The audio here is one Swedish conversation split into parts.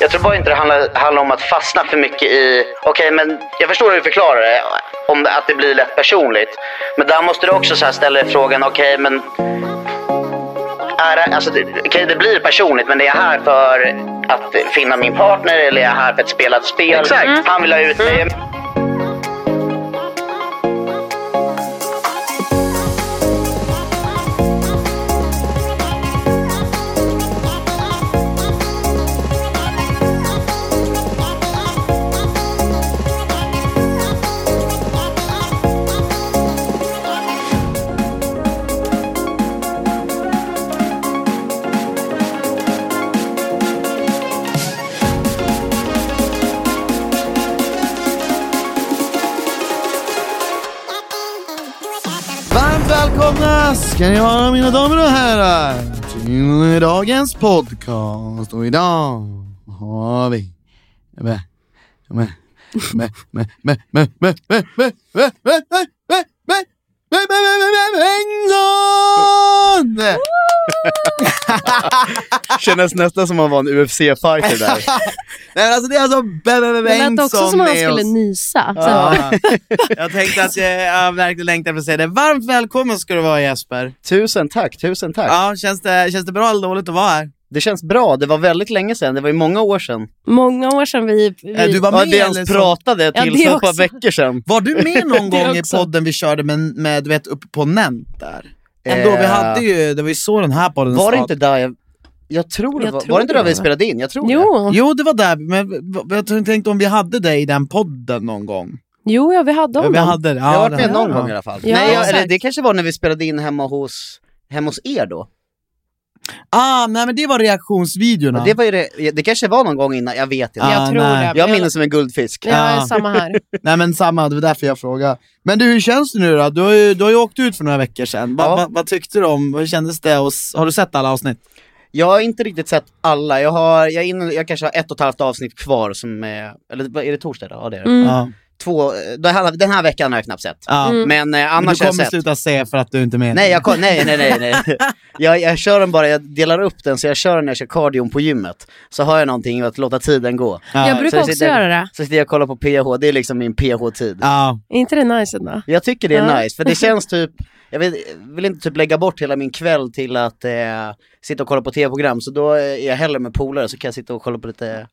Jag tror bara inte det handlar, handlar om att fastna för mycket i, okej men jag förstår hur du förklarar det, om det, att det blir lätt personligt. Men där måste du också så ställa dig frågan, okej men är alltså, okej, det blir personligt, men är jag här för att finna min partner eller är jag här för att spela ett spel? Exakt. Han vill ha ut mig. Varmt ska ni vara mina damer och herrar till dagens podcast och idag har vi med, med, med, med, med, med, med, med, med, med, med, med, med, med, med, med, med, med, Bengtsson! Kändes nästan som man var en UFC-fighter där. Nej men alltså det är alltså Be- Be- Be- Det lät också Bengtsson som att han med skulle oss. nysa. Ja. Jag tänkte att jag, jag verkligen längtar för att säga det. Varmt välkommen ska du vara Jesper. Tusen tack, tusen tack. Ja, känns det, känns det bra eller dåligt att vara här? Det känns bra, det var väldigt länge sedan, det var ju många år sedan. Många år sedan vi... vi... Äh, du var Ja, med vi eller ens så? pratade Ja, till det för ett par veckor sedan. Var du med någon Det gång i podden vi körde med, med du vet, uppe på Nent där? Ändå, vi Eh, hade ju, det var ju så den här podden Var det inte där jag... Jag tror det Jag var, tror var det inte där vi spelade in? Jag tror det. Jo. Jo, det var där, men jag tänkte om vi hade det i den podden någon gång. jo, ja vi hade Ja, honom. vi hade det. Jag har varit med någon ja. gång i alla fall. Ja, Nej, jag, eller, det kanske var när vi spelade in hemma hos, hemma hos er då. Ah, nej men det var reaktionsvideorna. Det, var ju det, det kanske var någon gång innan, jag vet inte. Ja, Jag tror nej. det. Jag minns som en guldfisk. Ja, Ja. samma här. Nej men samma, det var därför jag frågade. Men du, hur känns det nu då? Du har ju, du har ju åkt ut för några veckor sedan. Va, Ja. va, vad tyckte du om, vad kändes det? Och, har du sett alla avsnitt? Jag har inte riktigt sett alla, jag har, jag, inne, jag kanske har ett och ett halvt avsnitt kvar som är, eller är det torsdag idag? Ja det är det. Mm. Ja. Två, den här, den här veckan har jag knappt sett. ja. Mm. Men eh, Men annars du har jag kommer sett. sluta se för att du inte är med. Nej, jag, kom- nej, nej, nej, nej. Jag, jag kör den bara, jag delar upp den så jag kör den när jag kör cardion på gymmet. Så har jag någonting att låta tiden gå. Ja. Jag brukar så också sitter- göra det. Så sitter jag och kollar på PH, det är liksom min PH-tid. Ja. Är inte det nice ändå? Jag tycker det är Ja. nice, för det känns typ, jag vill, vill inte typ lägga bort hela min kväll till att eh, sitta och kolla på tv-program, så då är jag hellre med polare så kan jag sitta och kolla på lite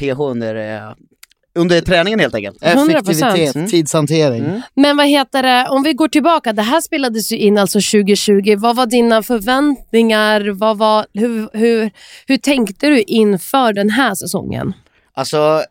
PH under, eh, under träningen helt enkelt. 100%. Effektivitet, Mm. tidshantering. Mm. Men vad heter det, om vi går tillbaka, det här spelades ju in alltså 2020. Vad var dina förväntningar? Vad var, hur, hur, hur tänkte du inför den här säsongen? Alltså,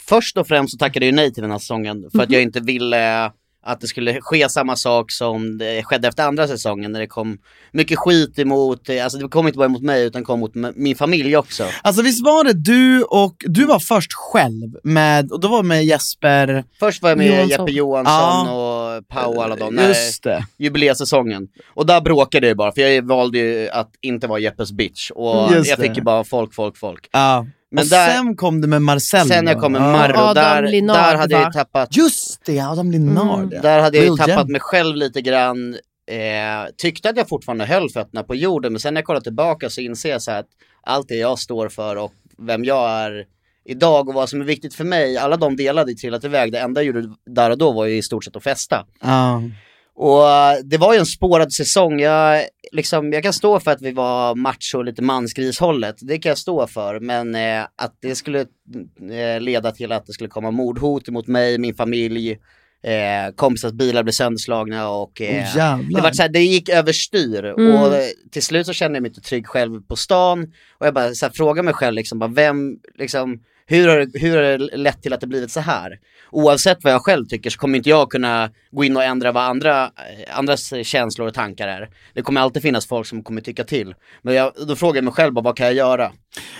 först och främst så tackade jag nej till den här säsongen för att jag inte ville att det skulle ske samma sak som det skedde efter andra säsongen när det kom mycket skit emot, eh, alltså det kom inte bara emot mig utan kom mot min familj också. Alltså visst var det du och, du var först själv med, och då var med Jesper, Först var jag med Johansson. Jeppe Johansson och Pau och alla när just det. jubilesäsongen. Och där bråkade jag bara för jag valde ju att inte vara Jeppes bitch och Just jag det. fick ju bara folk, folk, folk. Ja. Men och där- sen kom du med Marcel. Sen jag kom med Ja. Marro, Adam där, där hade jag ju va? tappat Just det, Adam Linnard. Mm. ja. Där hade jag ju Will tappat mig själv lite grann. Eh, tyckte att jag fortfarande höll fötterna på jorden men sen när jag kollar tillbaka så inser jag så här att allt det jag står för och vem jag är idag och vad som är viktigt för mig, alla de delar det trillat iväg. Det enda jag gjorde där och då var ju i stort sett att festa. Ja. Och eh, det var ju en spårad säsong. Jag, liksom, jag kan stå för att vi var macho och lite mansgrishållet. Det kan jag stå för. Men eh, att det skulle eh, leda till att det skulle komma mordhot mot mig, min familj, eh, kompisars bilar blev sönderslagna och eh, Oh, det, var så här, det gick överstyr. Mm. Och eh, till slut så kände jag mig inte trygg själv på stan. Och jag bara så här, frågade mig själv liksom, bara, vem, liksom, hur har, det- hur har det lett till att det blivit så här? Oavsett vad jag själv tycker så kommer inte jag kunna gå in och ändra vad andra, eh, andras känslor och tankar är. Det kommer alltid finnas folk som kommer tycka till. Men jag, då frågar jag mig själv bara, vad kan jag göra?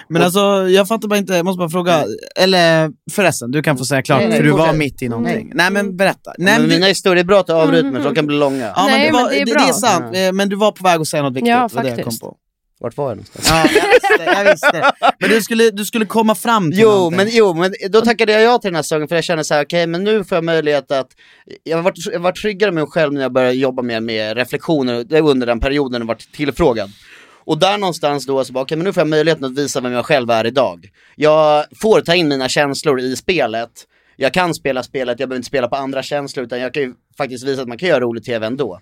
Men alltså jag fattar bara inte, jag måste bara fråga, eller förresten du kan få säga klart Nej, nej, för du var fortsätt. mitt i någonting. Nej, men berätta. Nej, men men, mina historier är bra att avbryta men de kan bli långa. ja, men Nej, det, var, men det är det, bra. det är sant, eh, men du var på väg att säga något viktigt. Ja, det det jag kom på. Vart var jag någonstans? Ja, jag visste, jag visste. Men du skulle, du skulle komma fram till Jo någonting. men, jo, men då tackade jag ja till den här säsongen för jag kände så här: okej men nu får jag möjlighet att, jag varit, jag varit tryggare med mig själv när jag började jobba mer med reflektioner, var under den perioden jag varit tillfrågad. Och där någonstans då så bara, okej men nu får jag möjligheten att visa vem jag själv är idag. Jag får ta in mina känslor i spelet, jag kan spela spelet, jag behöver inte spela på andra känslor utan jag kan ju faktiskt visa att man kan göra rolig tv ändå.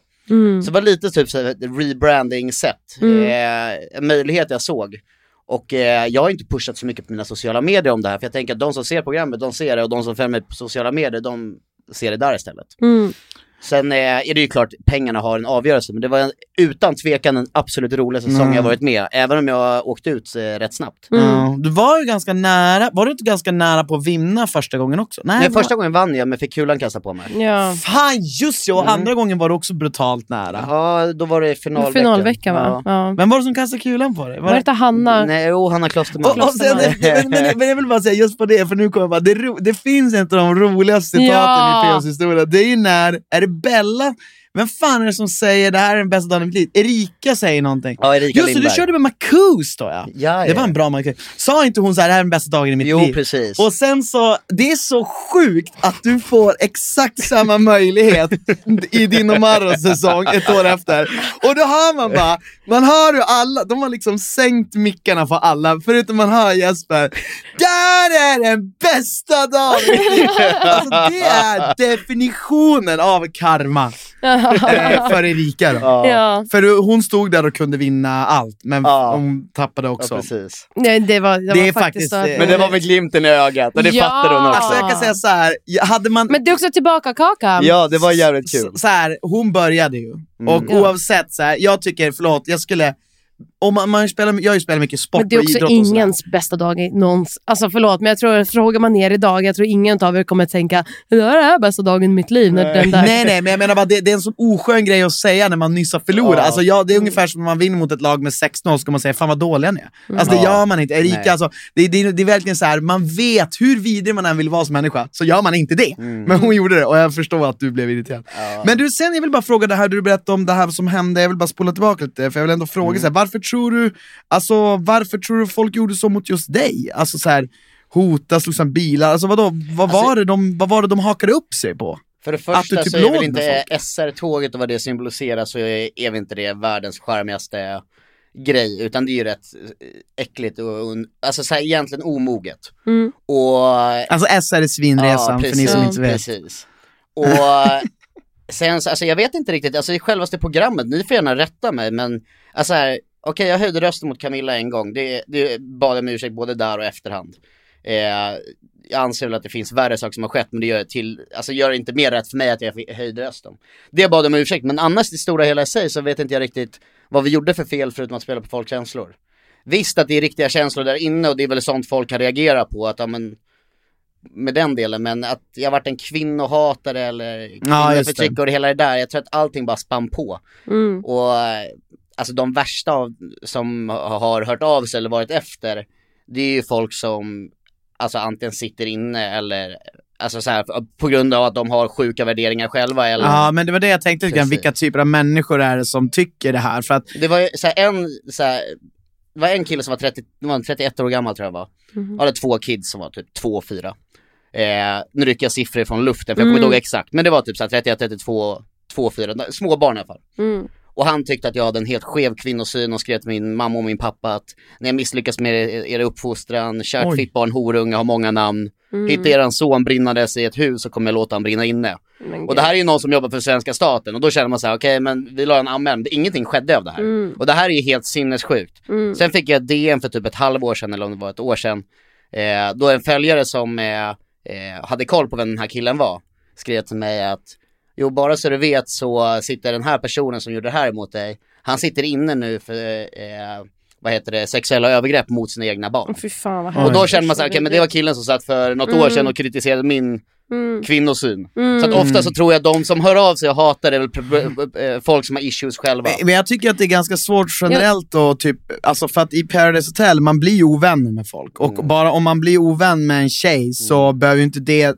Så det var lite typ så ett rebranding-sätt, eh, en möjlighet jag såg. Och eh, jag har inte pushat så mycket på mina sociala medier om det här, för jag tänker att de som ser programmet, de ser det och de som följer mig på sociala medier, de ser det där istället. Mm. Sen eh, är det ju klart, pengarna har en avgörelse, men det var en, utan tvekan den absolut roligaste säsong Mm. jag varit med, även om jag åkte ut eh, rätt snabbt. Ja, du var ju ganska nära, var du inte ganska nära på att vinna första gången också? Nej, var- första gången vann jag, men fick kulan kastad på mig. Ja. Fan just ja, och andra gången var du också brutalt nära. Ja, då var det finalvecka. Finalvecka va? Ja. Vem var det som kastade kulan på dig? Var det inte Hanna? Nej, jo, Hanna Klosterman. Och, och sen, men, men, men jag vill bara säga just på det, för nu kommer jag bara, det, ro, det finns av de roligaste citaten Ja. i Feos historia. Det är ju när, är det Bella? Vem fan är det som säger det här är den bästa dagen i mitt liv? Erika säger någonting. Ja, Erika Just det, du körde med Marcus då ja. Ja, Det ja. var en bra Marcus. Sa inte hon så här, det här är den bästa dagen i mitt Jo, liv? precis. Och sen så, det är så sjukt att du får exakt samma möjlighet i din Omaros säsong ett år efter. Och då hör man bara, man hör ju alla, de har liksom sänkt mickarna för alla, förutom man hör Jesper. Där är den bästa dagen i mitt liv! Alltså det är definitionen av karma för Erika då. Ja. Ja. För hon stod där och kunde vinna allt, men Ja. hon tappade Ja, också. precis. Nej, det var, det Det var är faktiskt faktiskt, Men det var med glimten i ögat och det Ja. fattade hon också. Alltså jag kan säga så här, hade man... Men det är också tillbaka kakan. Ja, det var jävligt kul. Så, så här, hon började ju. Och Ja. oavsett, så här, jag tycker, förlåt, jag skulle... Om man, man spelar, jag har ju spelat mycket sport Men det är och också och ingens bästa dag i någons... Alltså förlåt, men jag tror, frågar man er idag, jag tror ingen av er kommer tänka det här är bästa dagen i mitt liv. När den där... Nej nej, men jag menar bara det, det är en sån oskön grej att säga när man nyss har förlorat. Ja. Alltså, ja, det är ungefär som när man vinner mot ett lag med 6-0, ska man säga fan vad dåliga ni är. Alltså det Ja. gör man inte. Erika, Nej. alltså, det, det, det är verkligen så här, man vet hur vidrig man än vill vara som människa, så gör man inte det. Men hon gjorde det och jag förstår att du blev irriterad. Men du, sen jag vill bara fråga det här du berättade om det här som hände, jag vill bara spola tillbaka lite, för jag vill ändå fråga så här, varför tror du, alltså varför tror du folk gjorde så mot just dig? Alltså så här, hota, slog sönder bilar, alltså vadå, vad, Alltså- var det de, vad var det de hakade upp sig på? För det Att du första typ så är väl inte. SR-tåget och vad det symboliserar så är, är väl inte det världens charmigaste grej utan det är ju rätt eh, äckligt och alltså så här, egentligen omoget. Mm. Och Alltså SR är svinresan för ni som inte vet. Precis. Och sen, så- alltså jag vet inte riktigt, alltså i självaste programmet, ni får gärna rätta mig men alltså här, okej jag höjde rösten mot Camilla en gång, det, det bad jag om ursäkt både där och efterhand. Eh, jag anser väl att det finns värre saker som har skett men det gör, till, alltså gör inte mer rätt för mig att jag höjde rösten. Det bad jag om ursäkt men annars i stora hela i sig så vet inte jag riktigt vad vi gjorde för fel förutom att spela på folks känslor. Visst att det är riktiga känslor där inne och det är väl sånt folk kan reagera på att ja, men med den delen, men att jag varit en kvinnohatare eller Ja, kvinnoförtryck och det hela det där, jag tror att allting bara spann på. Mm. Och alltså de värsta av, som har hört av sig eller varit efter, det är ju folk som alltså antingen sitter inne eller Alltså så här, på grund av att de har sjuka värderingar själva eller Ja, men det var det jag tänkte lite grann, Precis. vilka typer av människor är det som tycker det här? För att, Det var ju så här, en, så här, det var en kille som var, 30, det var 31 år gammal tror jag var. Mhm. hade två kids som var typ 2 och 4. Eh, nu rycker jag siffror från luften för jag kommer Mm. inte ihåg exakt, men det var typ så här 31, 32, 2 och 4, små barn i alla fall. Mm. Och han tyckte att jag hade en helt skev kvinnosyn och skrev till min mamma och min pappa att när jag misslyckas med er, er uppfostran, kärt fitt barn, horunge, har många namn. Mm. Hittar eran son brinnandes i ett hus så kommer jag låta han brinna inne. Men Och det här är ju någon som jobbar för svenska staten och då känner man så här: okej men vi la en anmälan, ingenting skedde av det här. Mm. Och det här är ju helt sinnessjukt. Mm. Sen fick jag DM för typ ett halvår sedan eller om det var ett år sedan. Eh, då en följare som eh, eh, hade koll på vem den här killen var skrev till mig att Jo bara så du vet så sitter den här personen som gjorde det här mot dig, han sitter inne nu för eh, vad heter det, sexuella övergrepp mot sina egna barn. Fy fan. Och då känner man såhär, okej men det var killen som satt för något år sedan och kritiserade min Mm. kvinnosyn. Mm. Så att ofta så tror jag att de som hör av sig och hatar är väl eh, folk som har issues själva. Men jag tycker att det är ganska svårt generellt och typ, alltså för att i Paradise Hotel, man blir ju ovänner med folk. Och Mm. bara om man blir ovän med en tjej så behöver ju inte det,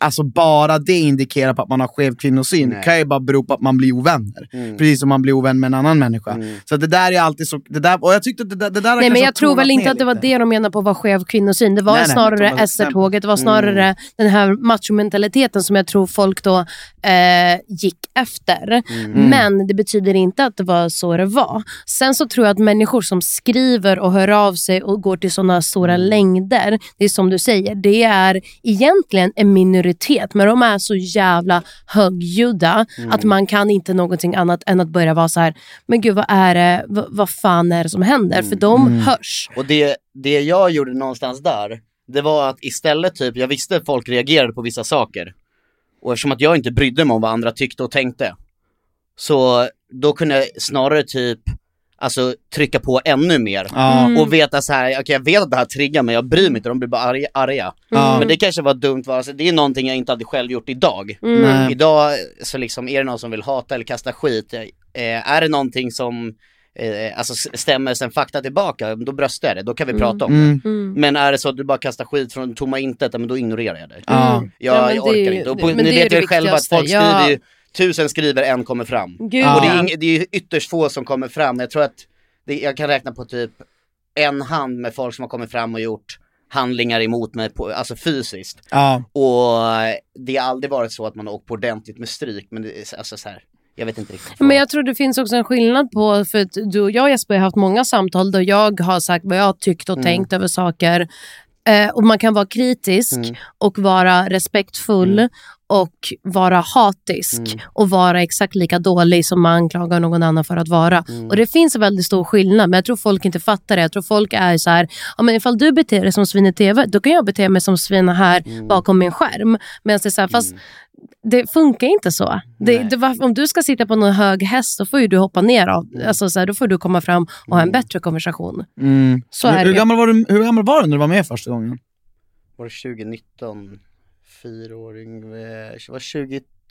alltså bara det indikera på att man har skev kvinnosyn. Nej. Det kan ju bara bero på att man blir ovänner. Mm. Precis som man blir ovän med en annan människa. Mm. Så det där är alltid så, det där, och jag tyckte att det där, det där Nej men jag tror väl inte att det var lite. det de menade på var skev kvinnosyn. Det var Nej, nej, snarare ett SR-tåget, det var snarare den här machomentaliteten som jag tror folk då eh, gick efter. Men det betyder inte att det var så det var. Sen så tror jag att människor som skriver och hör av sig och går till sådana stora längder, det är som du säger, det är egentligen en minoritet men de är så jävla högljudda att man kan inte någonting annat än att börja vara så här, men gud vad är det, vad, vad fan är det som händer? För de hörs. Och det, det jag gjorde någonstans där, det var att istället typ, jag visste att folk reagerade på vissa saker. Och eftersom att jag inte brydde mig om vad andra tyckte och tänkte, så då kunde jag snarare typ, alltså trycka på ännu mer. Mm. Och veta så här, okej jag vet att det här triggar mig, jag bryr mig inte, de blir bara arga. arga. Ja. Men det kanske var dumt, alltså, det är någonting jag inte hade själv gjort idag. Mm. Idag så liksom är det någon som vill hata eller kasta skit, eh, är det någonting som eh, alltså stämmer sen fakta tillbaka, då bröstar jag det, då kan vi prata om Mm. det. Mm. Men är det så att du bara kastar skit från tomma intet, men då ignorerar jag. Mm. Jag, Ja, jag det orkar ju- inte. Och på, men ni det vet det ju själva att folk Ja. skriver ju, tusen skriver, en kommer fram. Gud, Och det är, ing, det är ytterst få som kommer fram, jag tror att det, jag kan räkna på typ en hand med folk som har kommit fram och gjort handlingar emot mig, på, alltså fysiskt. Ja. Och det har aldrig varit så att man har åkt på ordentligt med stryk, men det alltså så här, jag vet inte riktigt. Men jag tror det finns också en skillnad på, för att du och jag Jesper har haft många samtal där jag har sagt vad jag har tyckt och Mm. tänkt över saker. Eh, och man kan vara kritisk Mm. och vara respektfull och vara hatisk Mm. och vara exakt lika dålig som man anklagar någon annan för att vara. Mm. Och det finns en väldigt stor skillnad men jag tror folk inte fattar det. Jag tror folk är så här, ja, men ifall du beter dig som svin i tv då kan jag bete mig som svin här Mm. bakom min skärm. Men det är så här, fast det funkar inte så. Det, det, var- om du ska sitta på någon hög häst, då får ju du hoppa ner av. Alltså, så här, då får du komma fram och ha en bättre konversation. Mm. Så hur, är hur, gammal var du, hur gammal var du när du var med första gången? Var det 2019, fyraåring, eh, var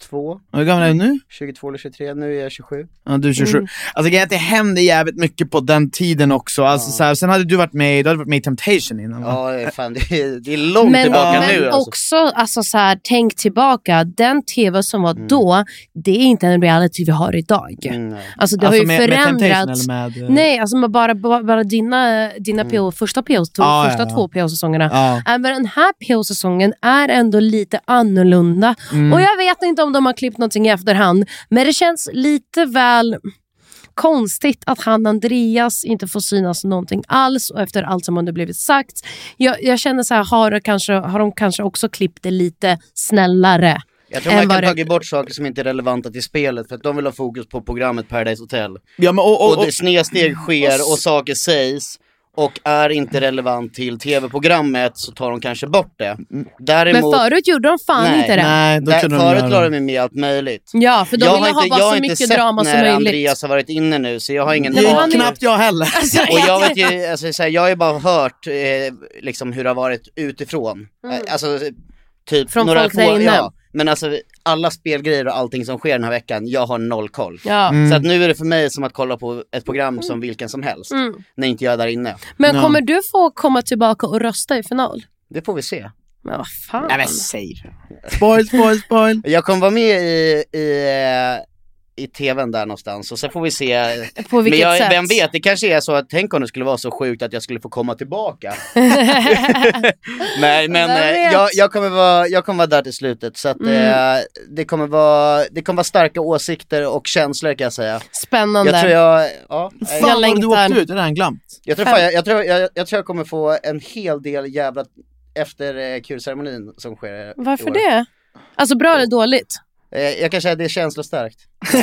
22, Hur gammal är du nu? 22 eller 23, nu är jag 27. Ja, du är 27. Alltså grejen är att det hände jävligt mycket på den tiden också. Alltså, så här, sen hade du varit med, du hade varit med i Temptation innan va? Ja, fan det är, det är långt Men, tillbaka men nu alltså. också, alltså, så här, tänk tillbaka. Den tv som var Mm. då, det är inte en reality vi har idag. Mm, nej. Alltså, det alltså har ju med, med Temptation förändrats. eller med... eh, Nej, alltså med bara, bara, bara dina, dina PO, första, PO, to, Ja, ja, första ja. två PO-säsongerna. Ja. Även den här PO-säsongen är ändå lite annorlunda. Mm. Och jag vet inte om de har klippt någonting i efterhand, men det känns lite väl konstigt att han Andreas inte får synas någonting alls och efter allt som har blivit sagt. Jag, jag känner så här, har, kanske, har de kanske också klippt det lite snällare? Jag tror man kan det- tagit bort saker som inte är relevanta till spelet för att de vill ha fokus på programmet Paradise Hotel. Ja, men, och, Och, och, och, det snedsteg sker och saker sägs och är inte relevant till tv-programmet så tar de kanske bort det. Men Däremot, förut gjorde de fan Nej, inte det. nej, då kunde de förut göra la det. de med allt möjligt. Ja, för de jag ville har ha inte, bara jag har så inte mycket sett drama som när möjligt. Andreas har varit inne nu så jag har ingen men han är- knappt jag heller. Och jag vet ju, alltså, så här, jag har ju bara hört eh, liksom hur det har varit utifrån. Eh, Alltså typ Mm. Från några folk få, där inne. ja. Men alltså alla spelgrejer och allting som sker den här veckan, jag har noll koll. Ja. Mm. Så att nu är det för mig som att kolla på ett program som vilken som helst. Mm. När inte jag är där inne. Men Ja. kommer du få komma tillbaka och rösta i final? Det får vi se. Men vad fan. Nej men säg. Spoil, spoil, spoil. Jag kommer vara med i, i i tvn där någonstans och sen får vi se. På Men vilket jag, sätt? vem vet, det kanske är så att tänk om det skulle vara så sjukt att jag skulle få komma tillbaka. Nej men eh, jag, jag, kommer vara, jag kommer vara där till slutet så att Mm. eh, det, kommer vara, det kommer vara starka åsikter och känslor kan jag säga. Spännande. Jag tror jag, ja. Jag Fan vad du åkte ut, det där glömt. Jag tror, fan, jag, jag, tror, jag, jag tror jag kommer få en hel del jävla efter eh, kulceremonin som sker Varför det? Alltså bra eller dåligt? Eh, jag kan säga att det är känslostarkt.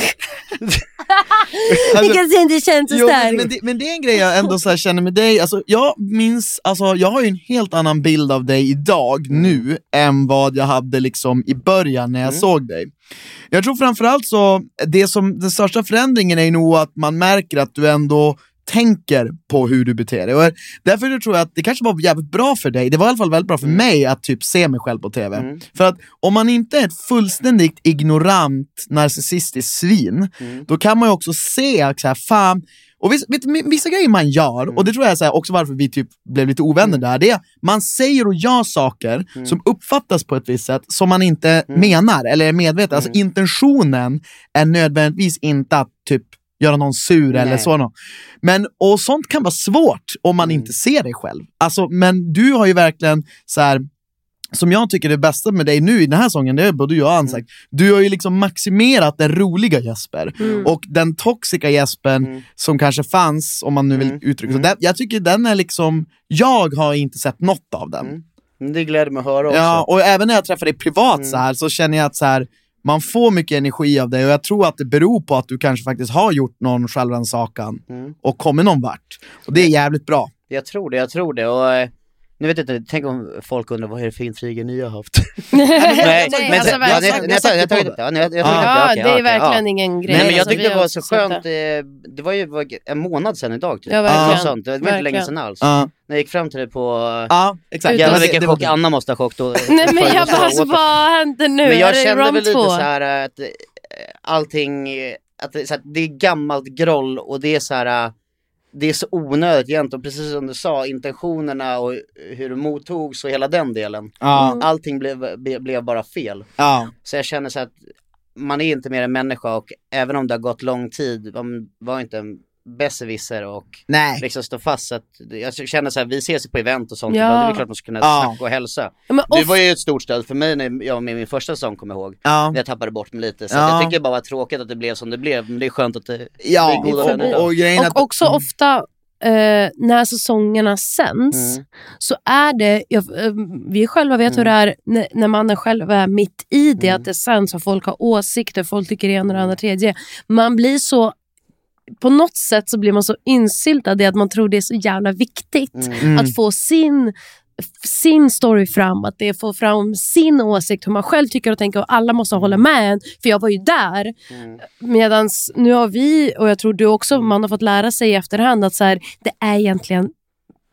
Alltså, kan se inte känns Jo, men, det, men det är en grej jag ändå så känner med dig, alltså, jag minns, alltså, jag har ju en helt annan bild av dig idag, nu, än vad jag hade liksom i början när jag såg dig. Jag tror framförallt så, det som, den största förändringen är nog att man märker att du ändå tänker på hur du beter dig. Och därför tror jag att det kanske var jävligt bra för dig, det var i alla fall väldigt bra för mig att typ se mig själv på TV. För att om man inte är ett fullständigt ignorant narcissistiskt svin, då kan man ju också se så här, fan, och vissa, vissa grejer man gör, och det tror jag är också varför vi typ blev lite ovänner där, det är man säger och gör saker som uppfattas på ett visst sätt som man inte menar eller är medveten. Alltså intentionen är nödvändigtvis inte att typ göra någon sur eller Nej. så. nå. Men, och sånt kan vara svårt om man inte ser dig själv. Alltså, men du har ju verkligen så här som jag tycker är det bästa med dig nu i den här sången, det är både jag och han sagt, du har ju liksom maximerat den roliga Jesper och den toxiska Jespen som kanske fanns, om man nu vill uttrycka så. Den, jag tycker den är liksom, jag har inte sett något av den. Men Det gläder mig att höra också. Ja, och även när jag träffar dig privat så här så känner jag att så här, man får mycket energi av dig och jag tror att det beror på att du kanske faktiskt har gjort någon självrannsakan och kommit någon vart. Och det är jävligt bra. Jag tror det, jag tror det. Och, eh, nu vet jag inte, tänk om folk undrar vad är det för intriger ni har haft? Nej, men alltså ja, verkligen. nej, nej, jag tar- inte- ja, nej, jag- jag tar inte- Ja, det är verkligen ja. ingen grej. Nej men jag Alltså, tyckte det var så skönt, det. eh, det var ju var en månad sedan idag typ. Ja, verkligen. Något sånt. Det var inte länge Verkligen. sedan alls. Ja, När jag gick fram till dig på... ja exakt. Jävlar vilken chock. Anna måste ha chock då. Nej men jag bara, alltså, vad hände nu? Men jag kände väl lite så här att eh, allting, eh, att det, så det är gammalt groll och det är så här. Det är så onödigt egentligen, precis som du sa, intentionerna och hur det mottogs och hela den delen. Ja, Allting blev, ble- blev bara fel. ja. Så jag känner så att man är inte mer än människa och även om det har gått lång tid, man var inte en besserwisser och Nej. liksom stå fast. Så att jag känner så här, vi ses på event och sånt, Ja. ibland, det är väl klart man ska kunna Ja. snacka och hälsa. Ja, men Du var ju ett stort stöd för mig när jag var med i min första säsong, kommer ihåg. Ja. Jag tappade bort mig lite, så Ja. jag tycker det bara var tråkigt att det blev som det blev, men det är skönt att det Ja, blir goda vänner och, och är att... Och också ofta eh, när säsongerna sänds Mm. så är det, jag, eh, vi själva vet hur det är när, när man själv är mitt i det, Mm. att det sänds och folk har åsikter, folk tycker det ena och det andra tredje. Man blir så på något sätt så blir man så insyltad i att man tror det är så jävla viktigt Mm. att få sin sin story fram, att det får fram sin åsikt, hur man själv tycker och tänker och alla måste hålla med en, för jag var ju där. Mm. Medan nu har vi, och jag tror du också, man har fått lära sig i efterhand att så här, det är egentligen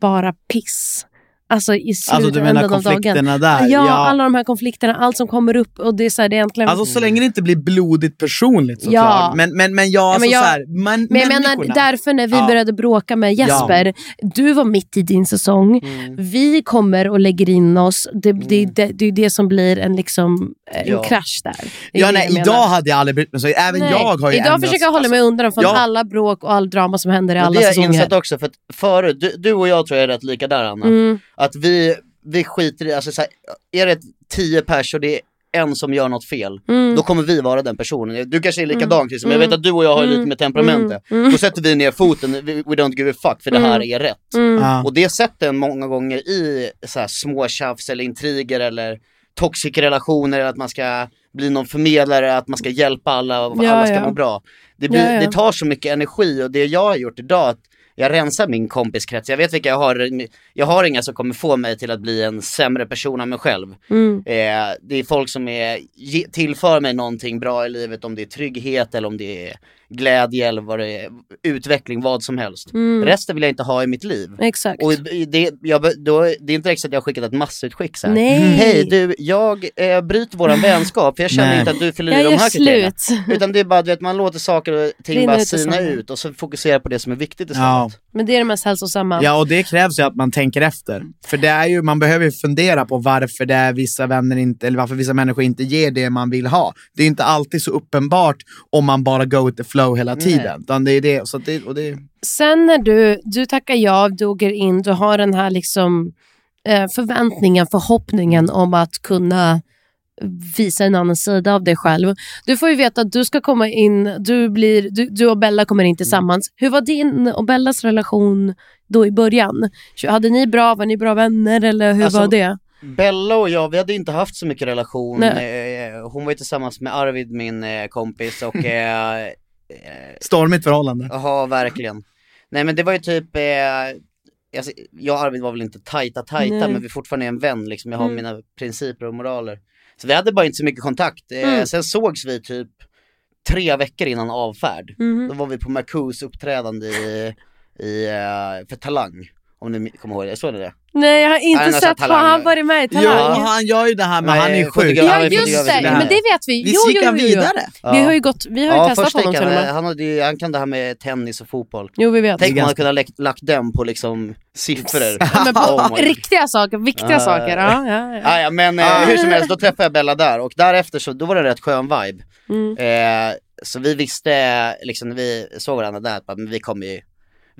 bara piss. Alltså i Alltså du slutändan menar av dagen. konflikterna där? Ja, alla de här konflikterna, allt som kommer upp och det är så här, det är egentligen... Alltså så länge det inte blir blodigt personligt såklart. Ja. Men, men, men ja, alltså men jag- så här, man, men jag menar därför när vi Ja. började bråka med Jesper, du var mitt i din säsong, Mm. vi kommer och lägger in oss, det, det, det, det är det som blir en, liksom, en Ja. krasch där. Ja, nej, jag menar. idag hade jag aldrig brytt mig så. Även Nej. jag har ju Idag försöker jag hålla mig undan från ja. alla bråk och all drama som händer i alla det har jag säsonger. insett också, för att förut, du, du och jag tror jag är rätt lika där Anna. Mm. Att vi, vi skiter i, alltså så här, är det tio pers och det är en som gör något fel, Mm. då kommer vi vara den personen. Du kanske är likadan Christer, men jag vet att du och jag har lite med temperamentet. Mm. Då sätter vi ner foten, we, don't give a fuck, för det här är rätt. Mm. Och det sätter en många gånger i så här, små tjafs eller intriger eller toxic relationer, eller att man ska bli någon förmedlare, att man ska hjälpa alla och Ja, alla ska ja. må bra. Det, blir, Ja, ja. det tar så mycket energi och det jag har gjort idag, att jag rensar min kompiskrets. Jag vet vilka jag har, jag har inga som kommer få mig till att bli en sämre person av mig själv. Mm. Eh, det är folk som är, ge, tillför mig någonting bra i livet, om det är trygghet eller om det är glädje eller vad det är, utveckling, vad som helst. Mm. Resten vill jag inte ha i mitt liv. Exakt. Och det, jag, då, det är inte så att jag har skickat ett massutskick så här. Nej. Hej du, jag eh, bryter våran vänskap för jag känner Nej. inte att du fyller i jag de här kriterierna. slut. Utan det är bara du vet, man låter saker och ting Rinna bara ut sina ut och så fokuserar på det som är viktigt istället. Ja. Men det är det mest hälsosamma. Ja, och det krävs ju att man tänker efter. För det är ju, man behöver ju fundera på varför det är vissa vänner inte, eller varför vissa människor inte ger det man vill ha. Det är inte alltid så uppenbart om man bara go with the flow hela tiden. Utan det är det, så det, och det, Sen när du, du tackar ja, du åker in, du har den här liksom eh, förväntningen, förhoppningen om att kunna visa en annan sida av dig själv. Du får ju veta att du ska komma in, du, blir, du, du och Bella kommer in tillsammans. Hur var din och Bellas relation då i början? Hade ni bra, var ni bra vänner eller hur Alltså, var det? Bella och jag, vi hade inte haft så mycket relation. Nej. Eh, Hon var ju tillsammans med Arvid, min eh, kompis och eh, stormigt förhållande. Ja, verkligen. Nej men det var ju typ, eh, alltså, jag och Arvid var väl inte tajta tajta Nej. men vi är fortfarande en vän liksom, jag har Mm. mina principer och moraler. Så vi hade bara inte så mycket kontakt. Eh, Mm. Sen sågs vi typ tre veckor innan avfärd. Mhm. Då var vi på Marcous uppträdande i, i, eh, för Talang. Om ni kommer ihåg det, såg ni det? Nej jag har inte sett, har han varit med i Jo, Talang? han gör ju det här, men han är ju sjuk. Ja just det, men det vet vi. Visst jo, gick jo, han jo, jo. vidare? Vi har ju, gått, vi har ju testat först honom till och han, med. han, hade, han kan det här med tennis och fotboll. Jo vi vet. Tänk om man ganska- kunde ha lagt, lagt den på liksom siffror. Ja, men på Oh riktiga saker, viktiga saker. Ja, ja, ja. Ja, men eh, hur som helst, då träffade jag Bella där och därefter så, då var det en rätt skön vibe. Mm. Eh, så vi visste, liksom när vi såg varandra där, att vi kommer ju,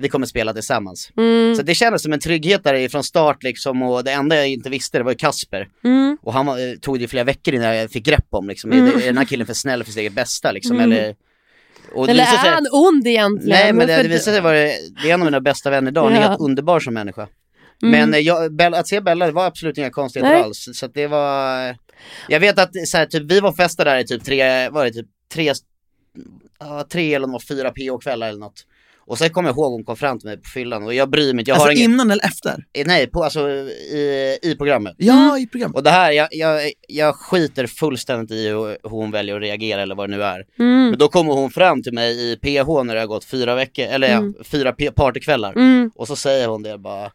vi kommer spela tillsammans. Mm. Så det kändes som en trygghet där från start liksom och det enda jag inte visste det var ju Kasper. Mm. Och han var, eh, tog det flera veckor innan jag fick grepp om liksom, Mm. är, är den här killen för snäll för sitt eget bästa liksom Mm. eller? Eller är att- han ond egentligen? Nej men det, det visade sig vara, det är en av mina bästa vänner idag, han är helt underbar som människa. Mm. Men eh, jag, Bella, att se Bella det var absolut inga konstigheter Nej. alls. Så att det var, jag vet att så här, typ, vi var festa där i typ tre, var det typ tre, tre eller om det var fyra PO-kvällar eller något. Och sen kommer jag ihåg hon kom fram till mig på fyllan och jag bryr mig inte, jag Alltså har ingen, innan eller efter? eh, nej på, alltså i, i programmet. Ja, i programmet. Och det här, jag, jag, jag skiter fullständigt i hur, hon väljer att reagera eller vad det nu är. Mm. Men då kommer hon fram till mig i PH när det har gått fyra veckor, eller Mm. ja, fyra partykvällar. Mm. Och så säger hon det bara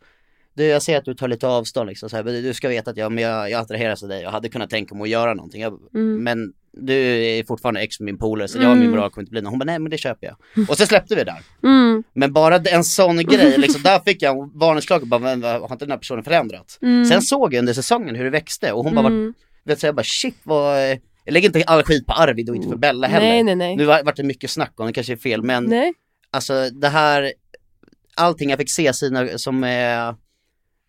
Du jag ser att du tar lite avstånd liksom, så här, men du ska veta att jag, men jag, jag attraheras av dig, jag hade kunnat tänka mig att göra någonting jag, Mm. Men du är fortfarande ex med min polare så jag och min Mm. bra kommer inte bli någon. Hon bara nej men det köper jag. Och så släppte vi där. Mm. Men bara en sån grej, liksom, där fick jag varningsklocka, bara men, har inte den här personen förändrats? Mm. Sen såg jag under säsongen hur det växte och hon bara, Mm. vet, så jag bara shit vad, jag lägger inte all skit på Arvid och inte för Bella heller. Nej, nej, nej. Nu var, vart det mycket snack om det kanske är fel men Nej. alltså det här, allting jag fick se sina, som eh,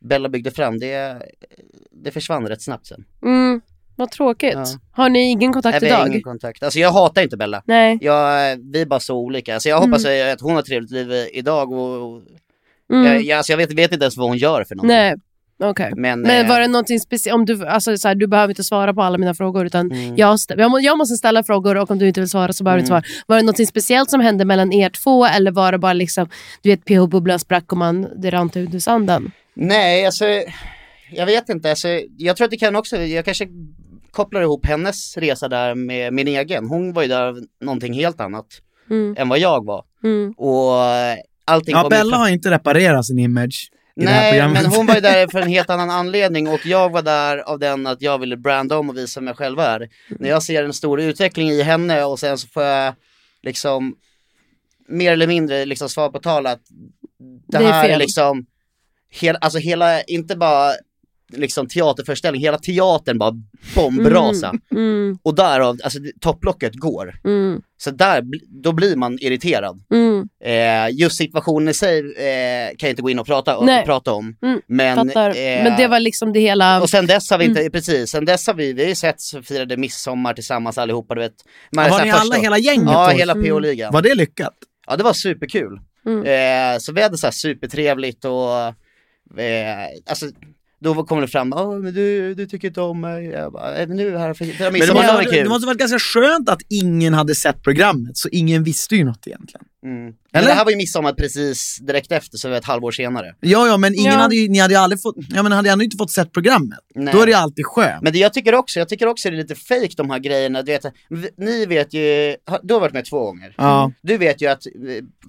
Bella byggde fram, det, det försvann rätt snabbt sen. Mm. Vad tråkigt. Ja. Har ni ingen kontakt Nej, vi har idag? ingen kontakt. Alltså jag hatar inte Bella. Nej. Jag, vi är bara så olika. Alltså jag hoppas att hon har trevligt liv idag och, och Mm. jag, jag, alltså jag vet, vet inte ens vad hon gör för någonting. Nej. Okej. Men, Men eh, var det någonting speciellt, om du, alltså så här, du behöver inte svara på alla mina frågor utan Mm. jag, jag måste ställa frågor och om du inte vill svara så behöver du inte Mm. svara. Var det någonting speciellt som hände mellan er två eller var det bara liksom, du vet PH-bubblan sprack och man, det rann ut ur sanden? Nej, alltså jag vet inte. Alltså, jag tror att det kan också, jag kanske kopplar ihop hennes resa där med min egen. Hon var ju där av någonting helt annat Mm. än vad jag var. Mm. Och eh, allting Ja, Bella har inte reparerat sin image Nej, men hon var ju där för en helt annan anledning och jag var där av den att jag ville branda om och visa mig själv är. När jag ser en stor utveckling i henne och sen så får jag liksom mer eller mindre liksom svar på tal att det, Det är här är fel. liksom, hela, alltså hela, inte bara liksom teaterföreställning, hela teatern bara bombrasa. Mm. Och därav, alltså topplocket går. Mm. Så där, då blir man irriterad. Mm. Eh, just situationen i sig eh, kan jag inte gå in och prata, Nej. prata om. Mm, Men, eh, Men det var liksom det hela... och sen dess har vi Mm. inte, precis, sen dess har vi, vi har ju sett, så firade midsommar tillsammans allihopa du vet. Man är var ni alla, första- hela gänget Ja, då? hela Mm. PO-ligan. Var det lyckat? Ja det var superkul. Mm. Eh, så vi hade så här supertrevligt och, eh, alltså då kommer det fram, oh, men du, du tycker inte om mig. Jag bara, "Eh, men nu här för för Men det måste, kul. det måste varit ganska skönt att ingen hade sett programmet, så ingen visste ju något egentligen. Mm. Men Eller? det här var ju midsommar precis direkt efter, så det var ett halvår senare. Ja, ja, men ingen Ja. hade ju, ni hade ju aldrig fått, ja men hade ändå inte fått sett programmet. Nej. Då är det ju alltid skönt. Men det jag tycker också, jag tycker också det är lite fake de här grejerna, du vet, ni vet ju, du har varit med två gånger. Ja. Du vet ju att eh,